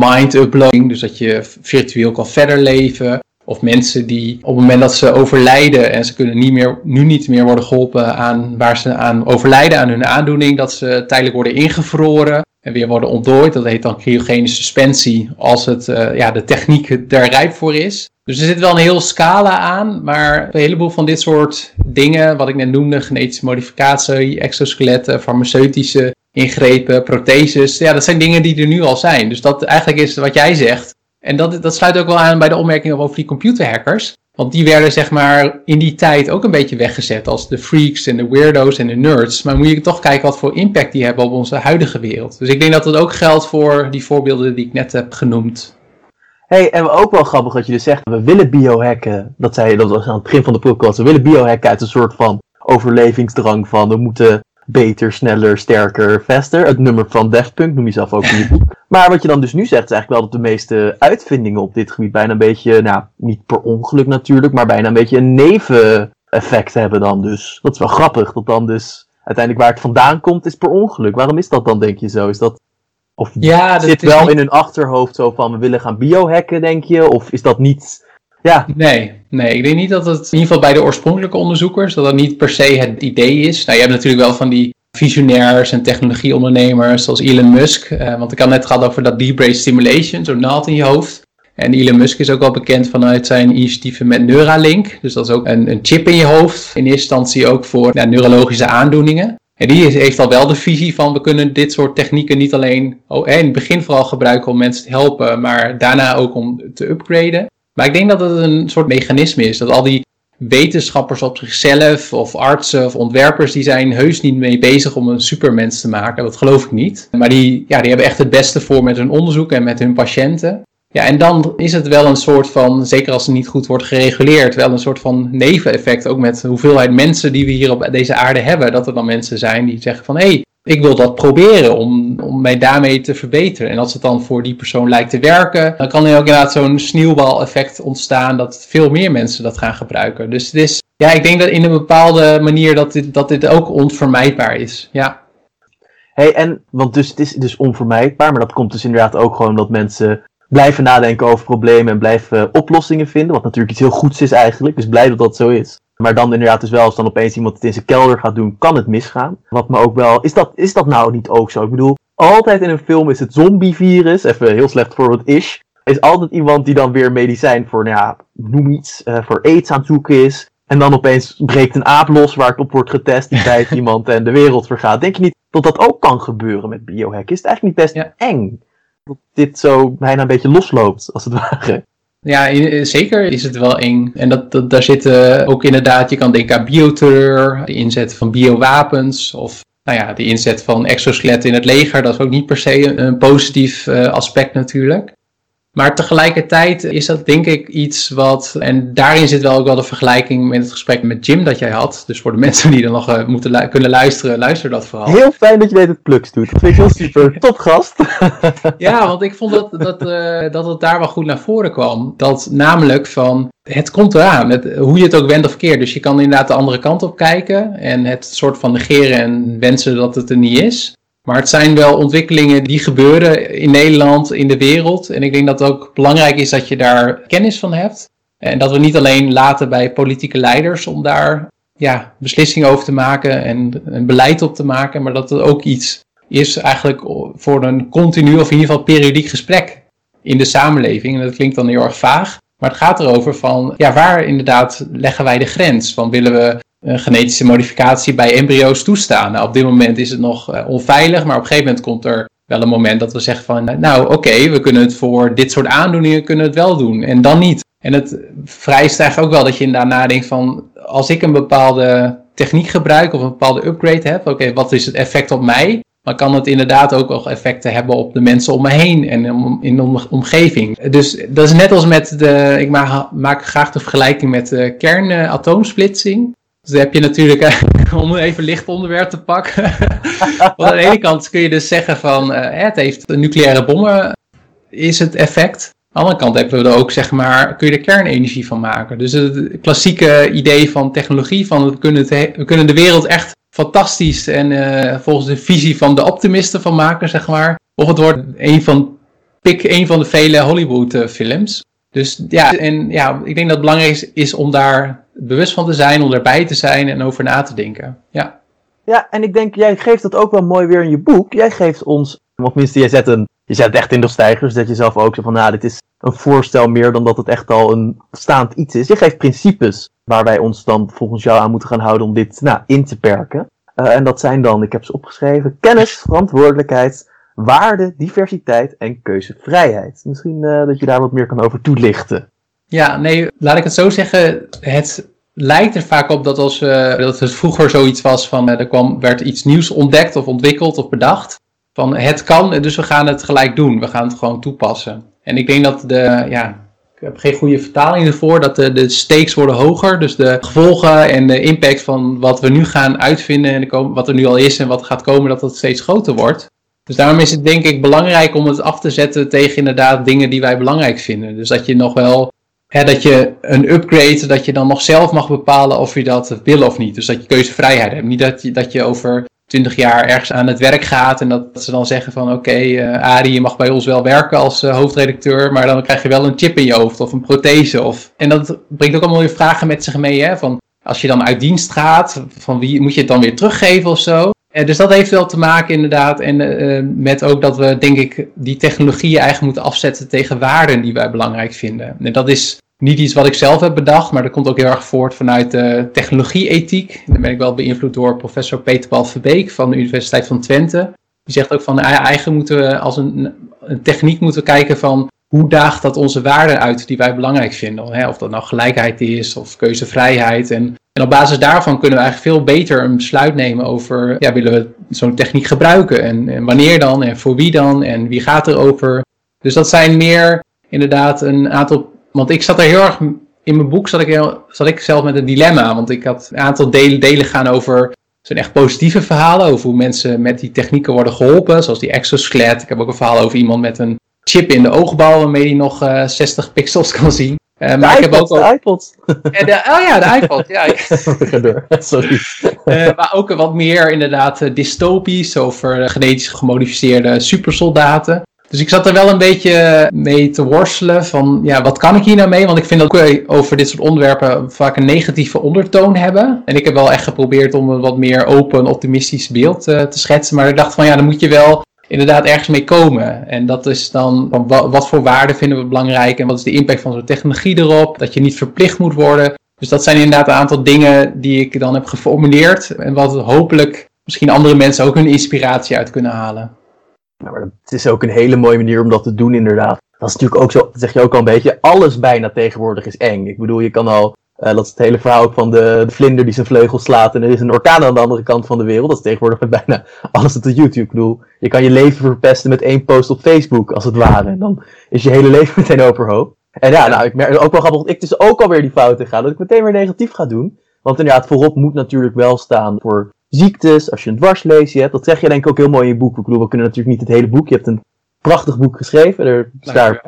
mind uploading, dus dat je virtueel kan verder leven. Of mensen die op het moment dat ze overlijden en ze kunnen niet meer, nu niet meer worden geholpen aan waar ze aan overlijden, aan hun aandoening, dat ze tijdelijk worden ingevroren en weer worden ontdooid. Dat heet dan cryogene suspensie als het, uh, ja, de techniek er rijp voor is. Dus er zit wel een heel scala aan, maar een heleboel van dit soort dingen, wat ik net noemde, genetische modificatie, exoskeletten, farmaceutische ingrepen, protheses, ja, dat zijn dingen die er nu al zijn. Dus dat eigenlijk is wat jij zegt. En dat, dat sluit ook wel aan bij de opmerkingen over die computerhackers. Want die werden zeg maar in die tijd ook een beetje weggezet als de freaks en de weirdo's en de nerds. Maar moet je toch kijken wat voor impact die hebben op onze huidige wereld. Dus ik denk dat dat ook geldt voor die voorbeelden die ik net heb genoemd. hey, en ook wel grappig dat je dus zegt, we willen biohacken. Dat zei je, dat was aan het begin van de podcast. We willen biohacken uit een soort van overlevingsdrang van we moeten beter, sneller, sterker, faster. Het nummer van Daft Punk noem je zelf ook in je boek. Maar wat je dan dus nu zegt, is eigenlijk wel dat de meeste uitvindingen op dit gebied bijna een beetje, nou, niet per ongeluk natuurlijk, maar bijna een beetje een neveneffect hebben dan dus. Dat is wel grappig, dat dan dus uiteindelijk waar het vandaan komt is per ongeluk. Waarom is dat dan, denk je zo? Is dat, of ja, dat zit wel in hun achterhoofd zo van, we willen gaan biohacken, denk je? Of is dat niet... Ja. Nee, nee, ik denk niet dat het, in ieder geval bij de oorspronkelijke onderzoekers, dat dat niet per se het idee is. Nou, je hebt natuurlijk wel van die visionairs en technologieondernemers zoals Elon Musk. Uh, want ik had net gehad over dat deep brain stimulation, zo'n naald in je hoofd. En Elon Musk is ook wel bekend vanuit zijn initiatieven met Neuralink. Dus dat is ook een, een chip in je hoofd. In eerste instantie ook voor ja, neurologische aandoeningen. En die heeft al wel de visie van we kunnen dit soort technieken niet alleen oh, in het begin vooral gebruiken om mensen te helpen, maar daarna ook om te upgraden. Maar ik denk dat het een soort mechanisme is. Dat al die wetenschappers op zichzelf, of artsen of ontwerpers, die zijn heus niet mee bezig om een supermens te maken. Dat geloof ik niet. Maar die, ja, die hebben echt het beste voor met hun onderzoek en met hun patiënten. Ja, en dan is het wel een soort van, zeker als het niet goed wordt gereguleerd, wel een soort van neveneffect. Ook met de hoeveelheid mensen die we hier op deze aarde hebben. Dat er dan mensen zijn die zeggen van, hé, hey, ik wil dat proberen om, om mij daarmee te verbeteren. En als het dan voor die persoon lijkt te werken, dan kan er ook inderdaad zo'n sneeuwbaleffect ontstaan dat veel meer mensen dat gaan gebruiken. Dus het is, ja, ik denk dat in een bepaalde manier dat dit, dat dit ook onvermijdbaar is. Ja. Hey, en, want dus, het is dus onvermijdbaar, maar dat komt dus inderdaad ook gewoon dat mensen blijven nadenken over problemen en blijven oplossingen vinden. Wat natuurlijk iets heel goeds is eigenlijk. Dus blij dat dat zo is. Maar dan inderdaad dus wel, als dan opeens iemand het in zijn kelder gaat doen, kan het misgaan. Wat me ook wel, is dat, is dat nou niet ook zo? Ik bedoel, altijd in een film is het zombievirus, even heel slecht voor wat is, is altijd iemand die dan weer medicijn voor, nou ja, noem iets, uh, voor aids aan het zoeken is. En dan opeens breekt een aap los waar het op wordt getest, die bijt iemand en de wereld vergaat. Denk je niet dat dat ook kan gebeuren met biohack? Is het eigenlijk niet best eng? Dat dit zo bijna een beetje losloopt, als het ware. Ja, eh, zeker is het wel eng. En dat, dat, daar zitten ook inderdaad, je kan denken aan bioterror, de inzet van biowapens of nou ja, de inzet van exoskeletten in het leger. Dat is ook niet per se een, positief uh, aspect natuurlijk. Maar tegelijkertijd is dat denk ik iets wat, en daarin zit wel ook wel de vergelijking met het gesprek met Jim dat jij had. Dus voor de mensen die er nog uh, moeten kunnen luisteren, luister dat vooral. Heel fijn dat je dit het pluks doet. Dat vind ik heel super. Top gast. ja, want ik vond dat, dat, uh, dat het daar wel goed naar voren kwam. Dat namelijk van, het komt eraan, het, hoe je het ook wendt of keert. Dus je kan inderdaad de andere kant op kijken en het soort van negeren en wensen dat het er niet is. Maar het zijn wel ontwikkelingen die gebeuren in Nederland, in de wereld. En ik denk dat het ook belangrijk is dat je daar kennis van hebt. En dat we niet alleen laten bij politieke leiders om daar ja, beslissingen over te maken en een beleid op te maken. Maar dat het ook iets is eigenlijk voor een continu of in ieder geval periodiek gesprek in de samenleving. En dat klinkt dan heel erg vaag. Maar het gaat erover van, ja, waar inderdaad leggen wij de grens? Van willen we genetische modificatie bij embryo's toestaan. Nou, op dit moment is het nog uh, onveilig, maar op een gegeven moment komt er wel een moment dat we zeggen van, eh, nou oké, we kunnen het voor dit soort aandoeningen kunnen het wel doen en dan niet. En het vereist eigenlijk ook wel dat je inderdaad nadenkt van, als ik een bepaalde techniek gebruik of een bepaalde upgrade heb, oké, wat is het effect op mij? Maar kan het inderdaad ook wel effecten hebben op de mensen om me heen en in de omgeving. Dus dat is net als met de, ik maak, maak graag de vergelijking met de kernatoomsplitsing. Dus dan heb je natuurlijk, uh, om even licht onderwerp te pakken. Want aan de ene kant kun je dus zeggen van, uh, het heeft nucleaire bommen, is het effect. Aan de andere kant hebben we er ook, zeg maar, kun je er kernenergie van maken. Dus het klassieke idee van technologie, van we kunnen, het, we kunnen de wereld echt fantastisch en uh, volgens de visie van de optimisten van maken, zeg maar. Of het wordt een van, pik een van de vele Hollywood films. Dus ja, en ja, ik denk dat het belangrijk is, is om daar bewust van te zijn, om erbij te zijn en over na te denken. Ja. Ja, en ik denk, jij geeft dat ook wel mooi weer in je boek. Jij geeft ons, of tenminste, jij zet, een, je zet echt in de stijgers, dat je zelf ook zo van, nou, dit is een voorstel meer dan dat het echt al een staand iets is. Je geeft principes waar wij ons dan volgens jou aan moeten gaan houden om dit nou, in te perken. Uh, en dat zijn dan, ik heb ze opgeschreven, kennis, verantwoordelijkheid, waarde, diversiteit en keuzevrijheid. Misschien uh, dat je daar wat meer kan over toelichten. Ja, nee, laat ik het zo zeggen. Het lijkt er vaak op dat als we, dat het vroeger zoiets was van er kwam, werd iets nieuws ontdekt of ontwikkeld of bedacht. Van het kan, dus we gaan het gelijk doen. We gaan het gewoon toepassen. En ik denk dat de, ja, ik heb geen goede vertaling ervoor, dat de, de stakes worden hoger. Dus de gevolgen en de impact van wat we nu gaan uitvinden en wat er nu al is en wat gaat komen, dat dat steeds groter wordt. Dus daarom is het denk ik belangrijk om het af te zetten tegen inderdaad dingen die wij belangrijk vinden. Dus dat je nog wel dat je een upgrade, dat je dan nog zelf mag bepalen of je dat wil of niet. Dus dat je keuzevrijheid hebt. Niet dat je, dat je over 20 jaar ergens aan het werk gaat en dat, ze dan zeggen van oké, okay, eh, je mag bij ons wel werken als uh, hoofdredacteur, maar dan krijg je wel een chip in je hoofd of een prothese. Of... En dat brengt ook allemaal weer vragen met zich mee, hè, van als je dan uit dienst gaat, van wie moet je het dan weer teruggeven of zo? Uh, dus dat heeft wel te maken inderdaad en uh, met ook dat we denk ik die technologieën eigenlijk moeten afzetten tegen waarden die wij belangrijk vinden. En dat is niet iets wat ik zelf heb bedacht, maar dat komt ook heel erg voort vanuit de technologie-ethiek. Daar ben ik wel beïnvloed door professor Peter Paul Verbeek van de Universiteit van Twente. Die zegt ook van eigenlijk moeten we als een, een techniek moeten kijken van hoe daagt dat onze waarden uit die wij belangrijk vinden? Of dat nou gelijkheid is of keuzevrijheid. En, en op basis daarvan kunnen we eigenlijk veel beter een besluit nemen over, ja, willen we zo'n techniek gebruiken? En, wanneer dan? En voor wie dan? En wie gaat er over? Dus dat zijn meer inderdaad een aantal, want ik zat er heel erg, in mijn boek zat ik, zat ik zelf met een dilemma. Want ik had een aantal delen, gaan over zijn echt positieve verhalen over hoe mensen met die technieken worden geholpen, zoals die exoskelet. Ik heb ook een verhaal over iemand met een chip in de oogbal waarmee hij nog uh, eh, 60 pixels kan zien. Uh, maar ik heb ook de iPod. En de, oh ja, de iPod. Ja. Sorry. Uh, maar ook wat meer inderdaad dystopisch over genetisch gemodificeerde supersoldaten. Dus ik zat er wel een beetje mee te worstelen van, ja, wat kan ik hier nou mee? Want ik vind dat we over dit soort onderwerpen vaak een negatieve ondertoon hebben. En ik heb wel echt geprobeerd om een wat meer open, optimistisch beeld te schetsen. Maar ik dacht van, ja, dan moet je wel inderdaad ergens mee komen. En dat is dan, wat voor waarden vinden we belangrijk en wat is de impact van zo'n technologie erop? Dat je niet verplicht moet worden. Dus dat zijn inderdaad een aantal dingen die ik dan heb geformuleerd en wat hopelijk misschien andere mensen ook hun inspiratie uit kunnen halen. Nou, maar het is ook een hele mooie manier om dat te doen inderdaad. Dat is natuurlijk ook zo, dat zeg je ook al een beetje, alles bijna tegenwoordig is eng. Ik bedoel, je kan al uh, dat is het hele verhaal ook van de, de, vlinder die zijn vleugels slaat en er is een orkaan aan de andere kant van de wereld. Dat is tegenwoordig met bijna alles op YouTube. Ik bedoel, je kan je leven verpesten met één post op Facebook, als het ware. En dan is je hele leven meteen overhoop. En ja, nou, ik merk ook wel grappig dat ik dus ook alweer die fouten ga. Dat ik meteen weer negatief ga doen. Want inderdaad, voorop moet natuurlijk wel staan voor ziektes. Als je een dwarsleesje hebt, dat zeg je denk ik ook heel mooi in je boek. Ik bedoel, we kunnen natuurlijk niet het hele boek. Je hebt een prachtig boek geschreven. Er staat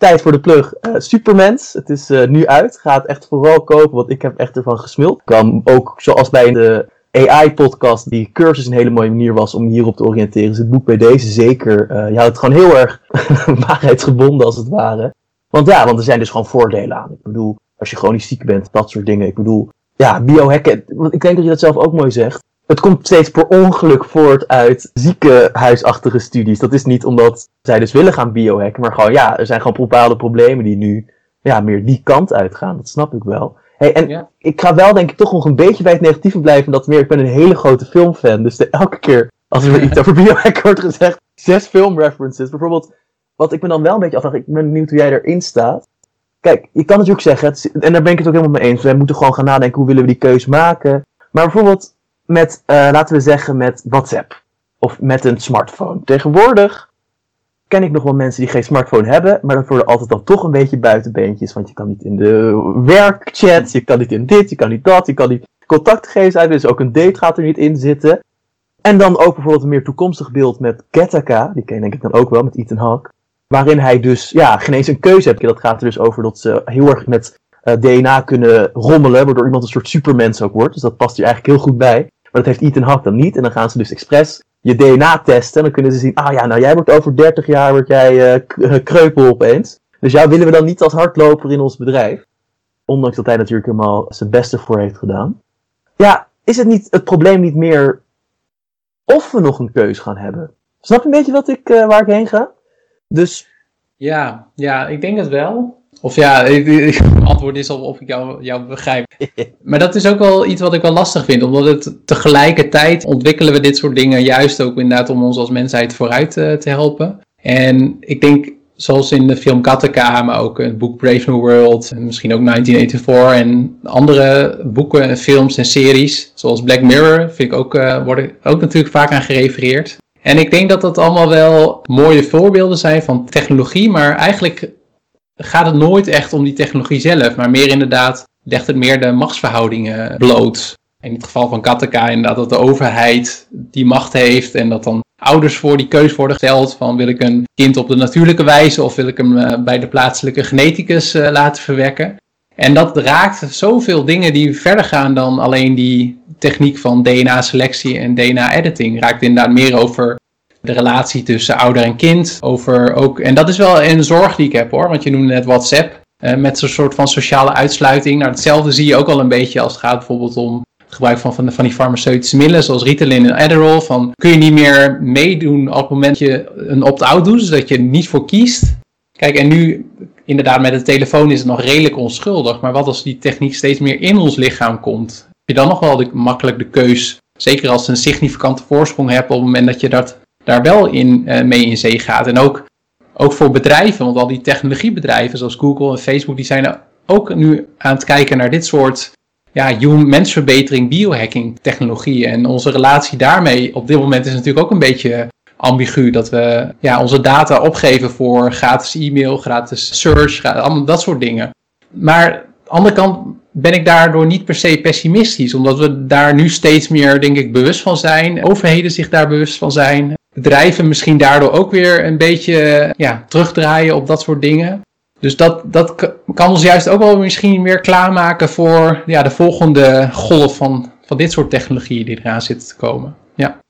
tijd voor de plug. Uh, Supermans, het is uh, nu uit. Ga het echt vooral kopen, want ik heb echt ervan gesmuld. Kan ook, zoals bij de AI-podcast, die cursus een hele mooie manier was om hierop te oriënteren. Is het boek bij deze zeker. Uh, je houdt het gewoon heel erg waarheidsgebonden, als het ware. Want ja, want er zijn dus gewoon voordelen aan. Ik bedoel, als je chronisch ziek bent, dat soort dingen. Ik bedoel, ja, biohacken. Ik denk dat je dat zelf ook mooi zegt het komt steeds per ongeluk voort uit ziekenhuisachtige studies. Dat is niet omdat zij dus willen gaan biohacken, maar gewoon ja, er zijn gewoon bepaalde problemen die nu ja, meer die kant uitgaan. Dat snap ik wel. Hey, en ik ga wel denk ik toch nog een beetje bij het negatieve blijven. Dat meer, ik ben een hele grote filmfan. Dus elke keer als er iets over biohacken wordt gezegd, zes filmreferences. Bijvoorbeeld, wat ik me dan wel een beetje afvraag, ik ben benieuwd hoe jij erin staat. Kijk, je kan natuurlijk zeggen, en daar ben ik het ook helemaal mee eens. Wij moeten gewoon gaan nadenken, hoe willen we die keus maken. Maar bijvoorbeeld, met, uh, laten we zeggen, met WhatsApp. Of met een smartphone. Tegenwoordig ken ik nog wel mensen die geen smartphone hebben, maar dat worden altijd dan toch een beetje buitenbeentjes. Want je kan niet in de werkchat, je kan niet in dit, je kan niet dat, je kan niet contactgegevens uit, dus ook een date gaat er niet in zitten. En dan ook bijvoorbeeld een meer toekomstig beeld met Gattaca, die ken je denk ik dan ook wel, met Ethan Hawke. Waarin hij dus, ja, geen eens een keuze heeft. Dat gaat er dus over dat ze heel erg met eh, DNA kunnen rommelen, waardoor iemand een soort supermens ook wordt. Dus dat past hier eigenlijk heel goed bij. Maar dat heeft Ethan Hawke dan niet. En dan gaan ze dus expres je DNA testen. En dan kunnen ze zien, ah ja, nou jij wordt over 30 jaar word jij uh, kreupel opeens. Dus jou willen we dan niet als hardloper in ons bedrijf. Ondanks dat hij natuurlijk helemaal zijn beste voor heeft gedaan. Ja, is het niet het probleem niet meer of we nog een keus gaan hebben? Snap je een beetje wat ik, uh, waar ik heen ga? Dus. Ja, ja, ik denk het wel. Of ja, het antwoord is al of ik jou, jou begrijp. Maar dat is ook wel iets wat ik wel lastig vind. Omdat het tegelijkertijd ontwikkelen we dit soort dingen juist ook inderdaad om ons als mensheid vooruit te, eh, te helpen. En ik denk, zoals in de film Gattaca, maar ook het boek Brave New World, en misschien ook 1984 en andere boeken en films en series, zoals Black Mirror, vind ik ook, uh, worden ook natuurlijk vaak aan gerefereerd. En ik denk dat dat allemaal wel mooie voorbeelden zijn van technologie, maar eigenlijk gaat het nooit echt om die technologie zelf, maar meer inderdaad legt het meer de machtsverhoudingen bloot. In het geval van Gattaca inderdaad dat de overheid die macht heeft en dat dan ouders voor die keus worden gesteld van wil ik een kind op de natuurlijke wijze of wil ik hem eh, bij de plaatselijke geneticus eh, laten verwekken. En dat raakt zoveel dingen die verder gaan dan alleen die techniek van DNA-selectie en DNA-editing. Raakt inderdaad meer over de relatie tussen ouder en kind. Over ook, en dat is wel een zorg die ik heb hoor, want je noemde net WhatsApp. Uh, met zo'n soort van sociale uitsluiting. Nou, hetzelfde zie je ook al een beetje als het gaat bijvoorbeeld om gebruik van, van, van die farmaceutische middelen, zoals Ritalin en Adderall. Van, kun je niet meer meedoen op het moment dat je een opt-out doet, dus dat je er niet voor kiest. Kijk, en nu, inderdaad, met de telefoon is het nog redelijk onschuldig. Maar wat als die techniek steeds meer in ons lichaam komt? Heb je dan nog wel makkelijk de keus, zeker als je een significante voorsprong hebt op het moment dat je dat, daar wel in, uh, mee in zee gaat. En ook, ook voor bedrijven, want al die technologiebedrijven zoals Google en Facebook, die zijn ook nu aan het kijken naar dit soort ja, mensverbetering, biohacking technologieën. En onze relatie daarmee op dit moment is natuurlijk ook een beetje ambigu. Dat we ja, onze data opgeven voor gratis e-mail, gratis search, allemaal dat soort dingen. Maar aan de andere kant ben ik daardoor niet per se pessimistisch. Omdat we daar nu steeds meer, denk ik, bewust van zijn. Overheden zich daar bewust van zijn. Bedrijven misschien daardoor ook weer een beetje ja, terugdraaien op dat soort dingen. Dus dat, dat kan ons juist ook wel misschien weer klaarmaken voor ja, de volgende golf van, van dit soort technologieën die eraan zitten te komen. Ja.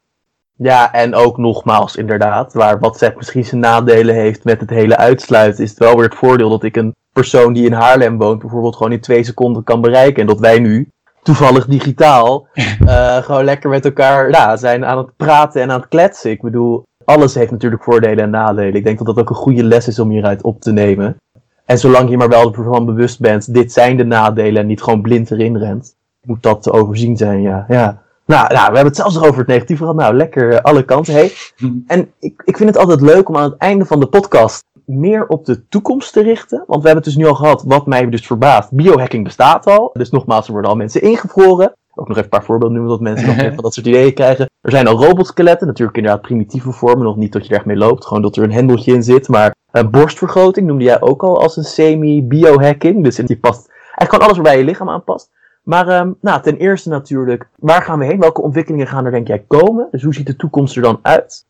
Ja, en ook nogmaals, inderdaad, waar WhatsApp misschien zijn nadelen heeft met het hele uitsluiten, is het wel weer het voordeel dat ik een persoon die in Haarlem woont, bijvoorbeeld gewoon in twee seconden kan bereiken. En dat wij nu, toevallig digitaal, uh, gewoon lekker met elkaar ja, zijn aan het praten en aan het kletsen. Ik bedoel, alles heeft natuurlijk voordelen en nadelen. Ik denk dat dat ook een goede les is om hieruit op te nemen. En zolang je maar wel ervan bewust bent, dit zijn de nadelen en niet gewoon blind erin rent, moet dat te overzien zijn, ja. ja. Nou, nou, we hebben het zelfs over het negatieve gehad. Nou, lekker eh, alle kanten. Hey. En ik, ik vind het altijd leuk om aan het einde van de podcast meer op de toekomst te richten. Want we hebben het dus nu al gehad, wat mij dus verbaast. Biohacking bestaat al. Dus nogmaals, er worden al mensen ingevroren. Ook nog even een paar voorbeelden noemen, dat mensen nog meer van dat soort ideeën krijgen. Er zijn al robotskeletten, natuurlijk inderdaad primitieve vormen. Nog niet dat je er echt mee loopt, gewoon dat er een hendeltje in zit. Maar uh, borstvergroting noemde jij ook al als een semi-biohacking. Dus die past eigenlijk gewoon alles waarbij je lichaam aanpast. Maar um, nou, ten eerste natuurlijk, waar gaan we heen? Welke ontwikkelingen gaan er denk jij komen? Dus hoe ziet de toekomst er dan uit?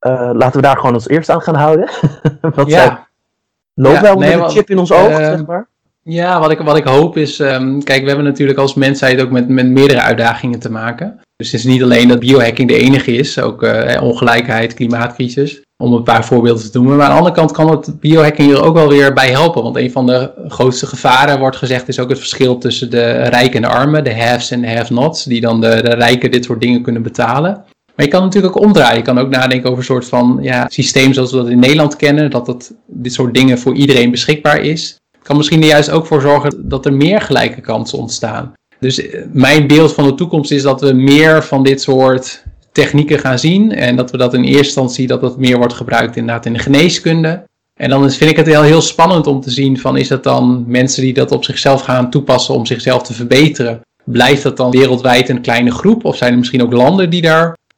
Uh, laten we daar gewoon als eerste aan gaan houden. Wat ja. Zijn, loopt ja, wel met een chip in ons oog, uh, zeg maar? Ja, wat ik, wat ik hoop is, um, kijk, we hebben natuurlijk als mensheid ook met, met meerdere uitdagingen te maken. Dus het is niet alleen dat biohacking de enige is, ook uh, ongelijkheid, klimaatcrisis om een paar voorbeelden te noemen. Maar aan de andere kant kan het biohacking hier ook wel weer bij helpen. Want een van de grootste gevaren, wordt gezegd, is ook het verschil tussen de rijken en de armen. De haves en de have-nots, die dan de, de rijken dit soort dingen kunnen betalen. Maar je kan natuurlijk ook omdraaien. Je kan ook nadenken over een soort van ja, systeem zoals we dat in Nederland kennen. Dat het, dit soort dingen voor iedereen beschikbaar is. Kan misschien er juist ook voor zorgen dat er meer gelijke kansen ontstaan. Dus eh, mijn beeld van de toekomst is dat we meer van dit soort technieken gaan zien. En dat we dat in eerste instantie dat dat meer wordt gebruikt inderdaad in de geneeskunde. En dan vind ik het wel heel spannend om te zien van is dat dan mensen die dat op zichzelf gaan toepassen om zichzelf te verbeteren. Blijft dat dan wereldwijd een kleine groep of zijn er misschien ook landen die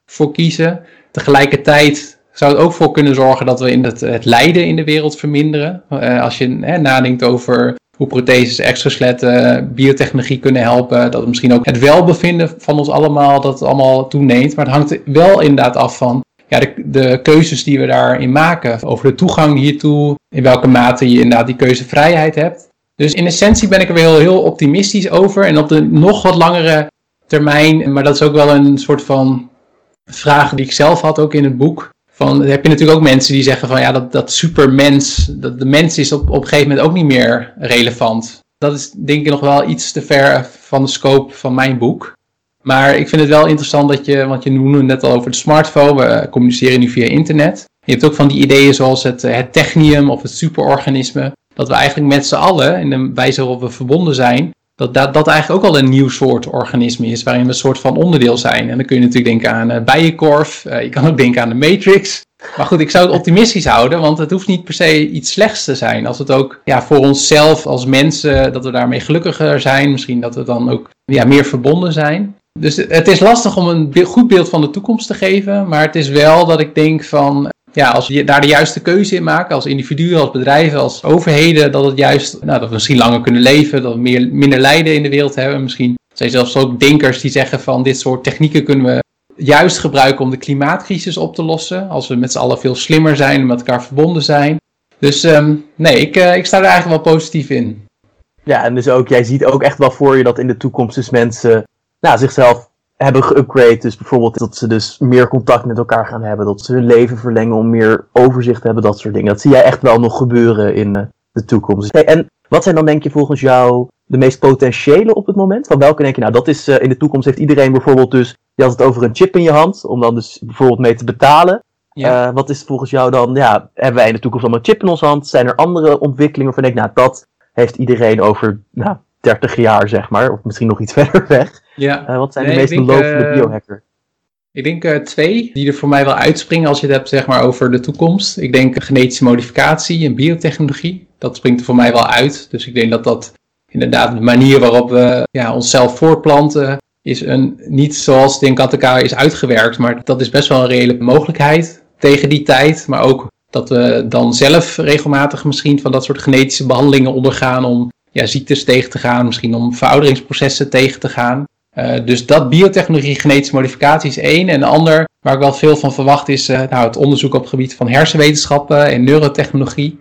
daarvoor kiezen? Tegelijkertijd zou het ook voor kunnen zorgen dat we in het, het lijden in de wereld verminderen. Uh, als je hè, nadenkt over hoe protheses, exoskeletten, biotechnologie kunnen helpen. Dat misschien ook het welbevinden van ons allemaal, dat allemaal toeneemt. Maar het hangt wel inderdaad af van ja, de, de keuzes die we daarin maken. Over de toegang hiertoe, in welke mate je inderdaad die keuzevrijheid hebt. Dus in essentie ben ik er wel heel optimistisch over. En op de nog wat langere termijn, maar dat is ook wel een soort van vraag die ik zelf had ook in het boek van, heb je natuurlijk ook mensen die zeggen van ja, dat, dat supermens, dat de mens is op, op een gegeven moment ook niet meer relevant. Dat is denk ik nog wel iets te ver van de scope van mijn boek. Maar ik vind het wel interessant dat je, want je noemde net al over de smartphone, we communiceren nu via internet. Je hebt ook van die ideeën zoals het, het technium of het superorganisme. Dat we eigenlijk met z'n allen, in de wijze waarop we verbonden zijn, dat, dat dat eigenlijk ook al een nieuw soort organisme is, waarin we een soort van onderdeel zijn. En dan kun je natuurlijk denken aan uh, Bijenkorf, uh, je kan ook denken aan de Matrix. Maar goed, ik zou het optimistisch houden, want het hoeft niet per se iets slechts te zijn. Als het ook ja, voor onszelf als mensen, dat we daarmee gelukkiger zijn, misschien dat we dan ook ja, meer verbonden zijn. Dus het is lastig om een goed beeld van de toekomst te geven, maar het is wel dat ik denk van ja, als we daar de juiste keuze in maken, als individuen, als bedrijven, als overheden, dat het juist, nou, dat we misschien langer kunnen leven, dat we meer, minder lijden in de wereld hebben. Misschien zijn zelfs ook denkers die zeggen van dit soort technieken kunnen we juist gebruiken om de klimaatcrisis op te lossen. Als we met z'n allen veel slimmer zijn en met elkaar verbonden zijn. Dus um, nee, ik, uh, ik sta er eigenlijk wel positief in. Ja, en dus ook, jij ziet ook echt wel voor je dat in de toekomst dus mensen nou, zichzelf hebben geupgrade. Dus bijvoorbeeld dat ze dus meer contact met elkaar gaan hebben. Dat ze hun leven verlengen om meer overzicht te hebben. Dat soort dingen. Dat zie jij echt wel nog gebeuren in uh, de toekomst. Hey, en wat zijn dan denk je volgens jou de meest potentiële op het moment? Van welke denk je, nou dat is in de toekomst heeft iedereen bijvoorbeeld dus, je had het over een chip in je hand, om dan dus bijvoorbeeld mee te betalen. Ja. wat is volgens jou dan, ja, hebben wij in de toekomst allemaal een chip in onze hand? Zijn er andere ontwikkelingen waarvan ik, nou dat heeft iedereen over nou, 30 jaar, zeg maar, of misschien nog iets verder weg. Ja. wat zijn de meest belovende biohacker? Ik denk uh, twee die er voor mij wel uitspringen als je het hebt zeg maar, over de toekomst. Ik denk genetische modificatie en biotechnologie. Dat springt er voor mij wel uit. Dus ik denk dat dat inderdaad de manier waarop we ja, onszelf voortplanten is een, niet zoals Kataka is uitgewerkt. Maar dat is best wel een reële mogelijkheid tegen die tijd. Maar ook dat we dan zelf regelmatig misschien van dat soort genetische behandelingen ondergaan om ja, ziektes tegen te gaan. Misschien om verouderingsprocessen tegen te gaan. Uh, dus dat biotechnologie, genetische modificatie is één. En de ander, waar ik wel veel van verwacht, is uh, nou, het onderzoek op het gebied van hersenwetenschappen en neurotechnologie.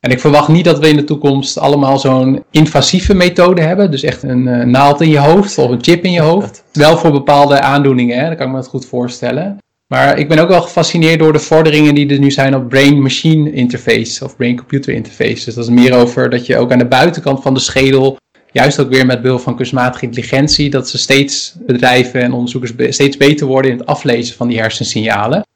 En ik verwacht niet dat we in de toekomst allemaal zo'n invasieve methode hebben. Dus echt een uh, naald in je hoofd of een chip in je hoofd. Wel voor bepaalde aandoeningen, hè? dat kan ik me het goed voorstellen. Maar ik ben ook wel gefascineerd door de vorderingen die er nu zijn op brain-machine interface of brain-computer interface. Dus dat is meer over dat je ook aan de buitenkant van de schedel juist ook weer met behulp van kunstmatige intelligentie, dat ze steeds bedrijven en onderzoekers steeds beter worden in het aflezen van die hersensignalen.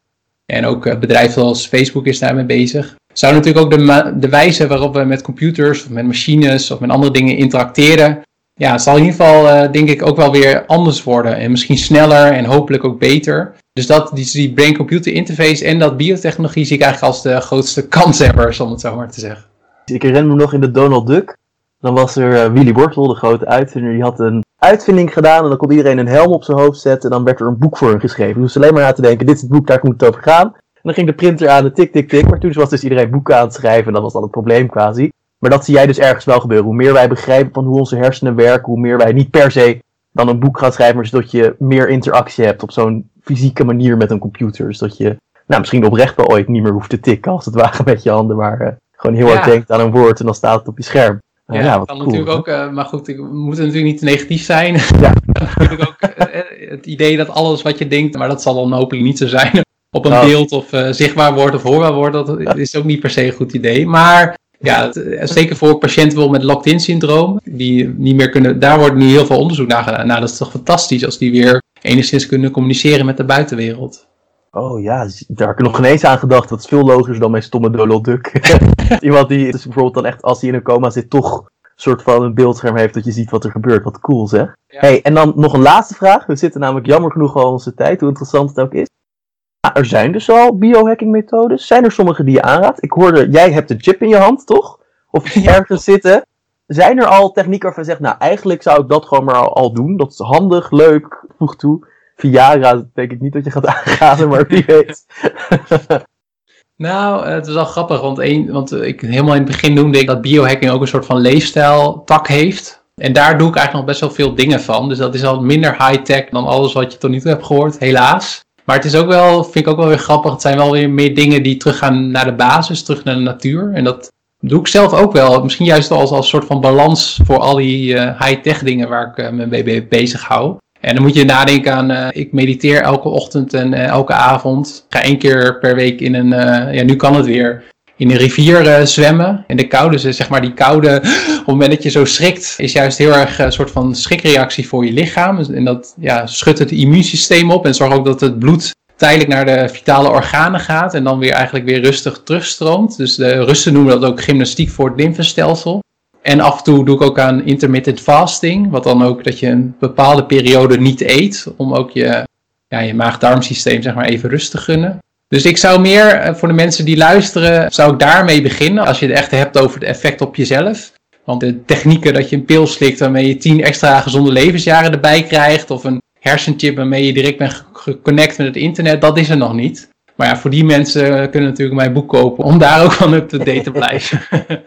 En ook eh, bedrijven zoals Facebook is daarmee bezig. Zou natuurlijk ook de, de wijze waarop we met computers of met machines of met andere dingen interacteren, ja, zal in ieder geval uh, denk ik ook wel weer anders worden. En misschien sneller en hopelijk ook beter. Dus dat, die, die brain-computer interface en dat biotechnologie zie ik eigenlijk als de grootste kanshebbers, om het zo maar te zeggen. Ik herinner me nog in de Donald Duck dan was er uh, Willy Wortel, de grote uitvinder, die had een uitvinding gedaan en dan kon iedereen een helm op zijn hoofd zetten en dan werd er een boek voor hem geschreven. Dus alleen maar na te denken, dit is het boek, daar moet het over gaan. En dan ging de printer aan de tik, tik, tik, maar toen was dus iedereen boeken aan het schrijven en dat was dan het probleem quasi. Maar dat zie jij dus ergens wel gebeuren. Hoe meer wij begrijpen van hoe onze hersenen werken, hoe meer wij niet per se dan een boek gaan schrijven, maar zodat je meer interactie hebt op zo'n fysieke manier met een computer. Dus dat je nou, misschien oprecht wel ooit niet meer hoeft te tikken als het ware met je handen, maar uh, gewoon heel hard denkt aan een woord en dan staat het op je scherm. Ja, ja kan natuurlijk ook, uh, maar goed, ik moet natuurlijk niet negatief zijn. Ja. natuurlijk ook uh, het idee dat alles wat je denkt, maar dat zal dan hopelijk niet zo zijn, op een nou. beeld of uh, zichtbaar wordt of hoorbaar wordt, dat is ook niet per se een goed idee. Maar ja, zeker voor patiënten met locked-in syndroom, die niet meer kunnen, daar wordt nu heel veel onderzoek naar gedaan. Nou, dat is toch fantastisch als die weer enigszins kunnen communiceren met de buitenwereld. Oh ja, daar heb ik nog geen eens aan gedacht. Dat is veel logischer dan mijn stomme Donald Duck. Iemand die dus bijvoorbeeld dan echt, als hij in een coma zit, toch een soort van een beeldscherm heeft dat je ziet wat er gebeurt. Wat cool zeg. Hey, en dan nog een laatste vraag. We zitten namelijk jammer genoeg al onze tijd, hoe interessant het ook is. er zijn dus al biohacking methodes. Zijn er sommige die je aanraadt? Ik hoorde, jij hebt een chip in je hand, toch? Of ergens zitten. Zijn er al technieken waarvan je zegt, nou eigenlijk zou ik dat gewoon maar al, al doen. Dat is handig, leuk, voeg toe. Viagra denk ik niet dat je gaat aangaan, maar wie weet. nou, het is wel grappig, want, want ik helemaal in het begin noemde ik dat biohacking ook een soort van leefstijl tak heeft. En daar doe ik eigenlijk nog best wel veel dingen van. Dus dat is al minder high-tech dan alles wat je tot nu toe hebt gehoord, helaas. Maar het is ook wel, vind ik ook wel weer grappig. Het zijn wel weer meer dingen die teruggaan naar de basis, terug naar de natuur. En dat doe ik zelf ook wel. Misschien juist als, als soort van balans voor al die uh, high-tech dingen waar ik uh, me mee bezig hou. En dan moet je nadenken aan, uh, ik mediteer elke ochtend en uh, elke avond. Ga één keer per week in een, uh, ja nu kan het weer, in een rivier zwemmen. En de koude, dus zeg maar die koude, op het moment dat je zo schrikt, is juist heel erg een soort van schrikreactie voor je lichaam. En dat ja, schudt het immuunsysteem op en zorgt ook dat het bloed tijdelijk naar de vitale organen gaat en dan weer eigenlijk weer rustig terugstroomt. Dus de Russen noemen dat ook gymnastiek voor het lymfestelsel. En af en toe doe ik ook aan intermittent fasting. Wat dan ook dat je een bepaalde periode niet eet. Om ook je, ja, je maag-darmsysteem zeg maar even rust te gunnen. Dus ik zou meer eh, voor de mensen die luisteren, zou ik daarmee beginnen. Als je het echt hebt over het effect op jezelf. Want de technieken dat je een pil slikt waarmee je 10 extra gezonde levensjaren erbij krijgt. Of een hersenchip waarmee je direct bent geconnect met het internet, dat is er nog niet. Maar ja, voor die mensen kunnen natuurlijk mijn boek kopen om daar ook van up-to-date te blijven.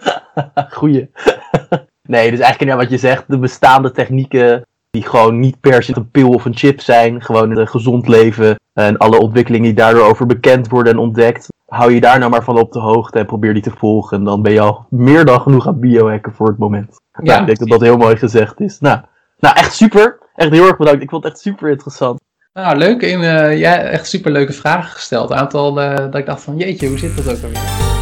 Goeie. nee, dus eigenlijk ja, wat je zegt, de bestaande technieken die gewoon niet per se een pil of een chip zijn, gewoon een gezond leven en alle ontwikkelingen die daardoor over bekend worden en ontdekt, hou je daar nou maar van op de hoogte en probeer die te volgen. En dan ben je al meer dan genoeg aan biohacken voor het moment. Ja, ik denk dat dat heel mooi gezegd is. Nou, nou, echt super. Echt heel erg bedankt. Ik vond het echt super interessant. Nou, leuk. En, uh, ja, echt super leuke vragen gesteld. Een aantal uh, dat ik dacht van, jeetje, hoe zit dat ook alweer?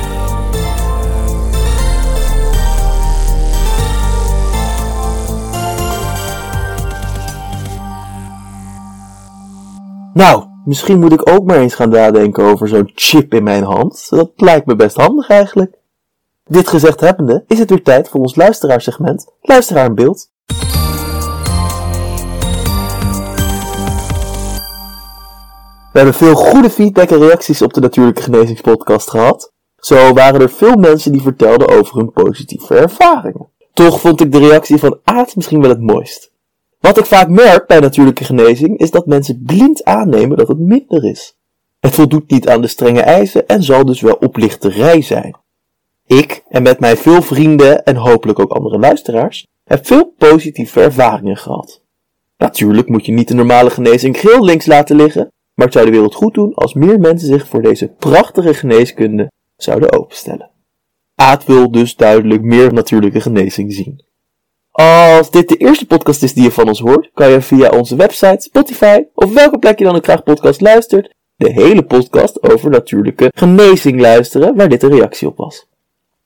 Nou, misschien moet ik ook maar eens gaan nadenken over zo'n chip in mijn hand. Dat lijkt me best handig eigenlijk. Dit gezegd hebbende, is het weer tijd voor ons luisteraarsegment Luisteraar in Beeld. We hebben veel goede feedback en reacties op de Natuurlijke Genezingspodcast gehad. Zo waren er veel mensen die vertelden over hun positieve ervaringen. Toch vond ik de reactie van Aad misschien wel het mooist. Wat ik vaak merk bij natuurlijke genezing is dat mensen blind aannemen dat het minder is. Het voldoet niet aan de strenge eisen en zal dus wel oplichterij zijn. Ik, en met mij veel vrienden en hopelijk ook andere luisteraars, heb veel positieve ervaringen gehad. Natuurlijk moet je niet de normale genezing geheel links laten liggen, maar het zou de wereld goed doen als meer mensen zich voor deze prachtige geneeskunde zouden openstellen. Aad wil dus duidelijk meer natuurlijke genezing zien. Als dit de eerste podcast is die je van ons hoort, kan je via onze website, Spotify of welke plek je dan ook graag podcast luistert, de hele podcast over natuurlijke genezing luisteren, waar dit een reactie op was.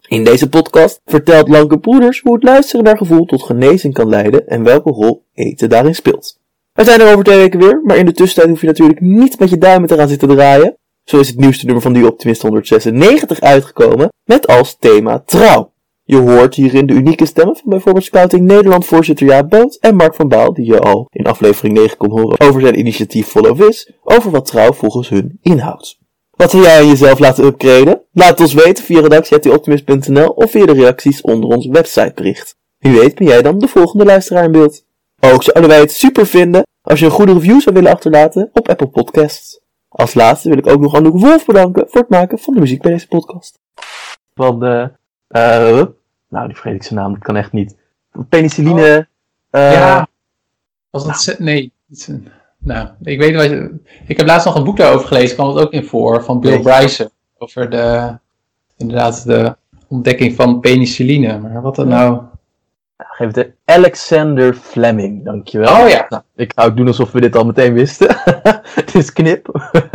In deze podcast vertelt Lanke Poeders hoe het luisteren naar gevoel tot genezing kan leiden en welke rol eten daarin speelt. We zijn er over twee weken weer, maar in de tussentijd hoef je natuurlijk niet met je duimen te gaan zitten draaien. Zo is het nieuwste nummer van die Optimist 196 uitgekomen, met als thema trouw. Je hoort hierin de unieke stemmen van bijvoorbeeld Scouting Nederland voorzitter Jaap Boot en Mark van Baal, die je al in aflevering 9 kon horen over zijn initiatief Follow Vis, over wat trouw volgens hun inhoudt. Wat wil jij aan jezelf laten upgraden? Laat ons weten via redactie.optimist.nl of via de reacties onder ons websitebericht. Wie weet ben jij dan de volgende luisteraar in beeld. Ook zouden wij het super vinden als je een goede review zou willen achterlaten op Apple Podcasts. Als laatste wil ik ook nog Anouk Wolf bedanken voor het maken van de muziek bij deze podcast. Van de, eh, nou die vergeet ik zijn naam, dat kan echt niet. Penicilline, eh, ja. Was dat... Nee. Nou, ik weet wat je... Ik heb laatst nog een boek daarover gelezen, kwam het ook in voor, van Bill. Bryson. Over de... Inderdaad, de ontdekking van penicilline. Maar wat dan nou... geef het de Alexander Fleming, dankjewel. Oh ja. Nou, ik ga ook doen alsof we dit al meteen wisten. Het is knip.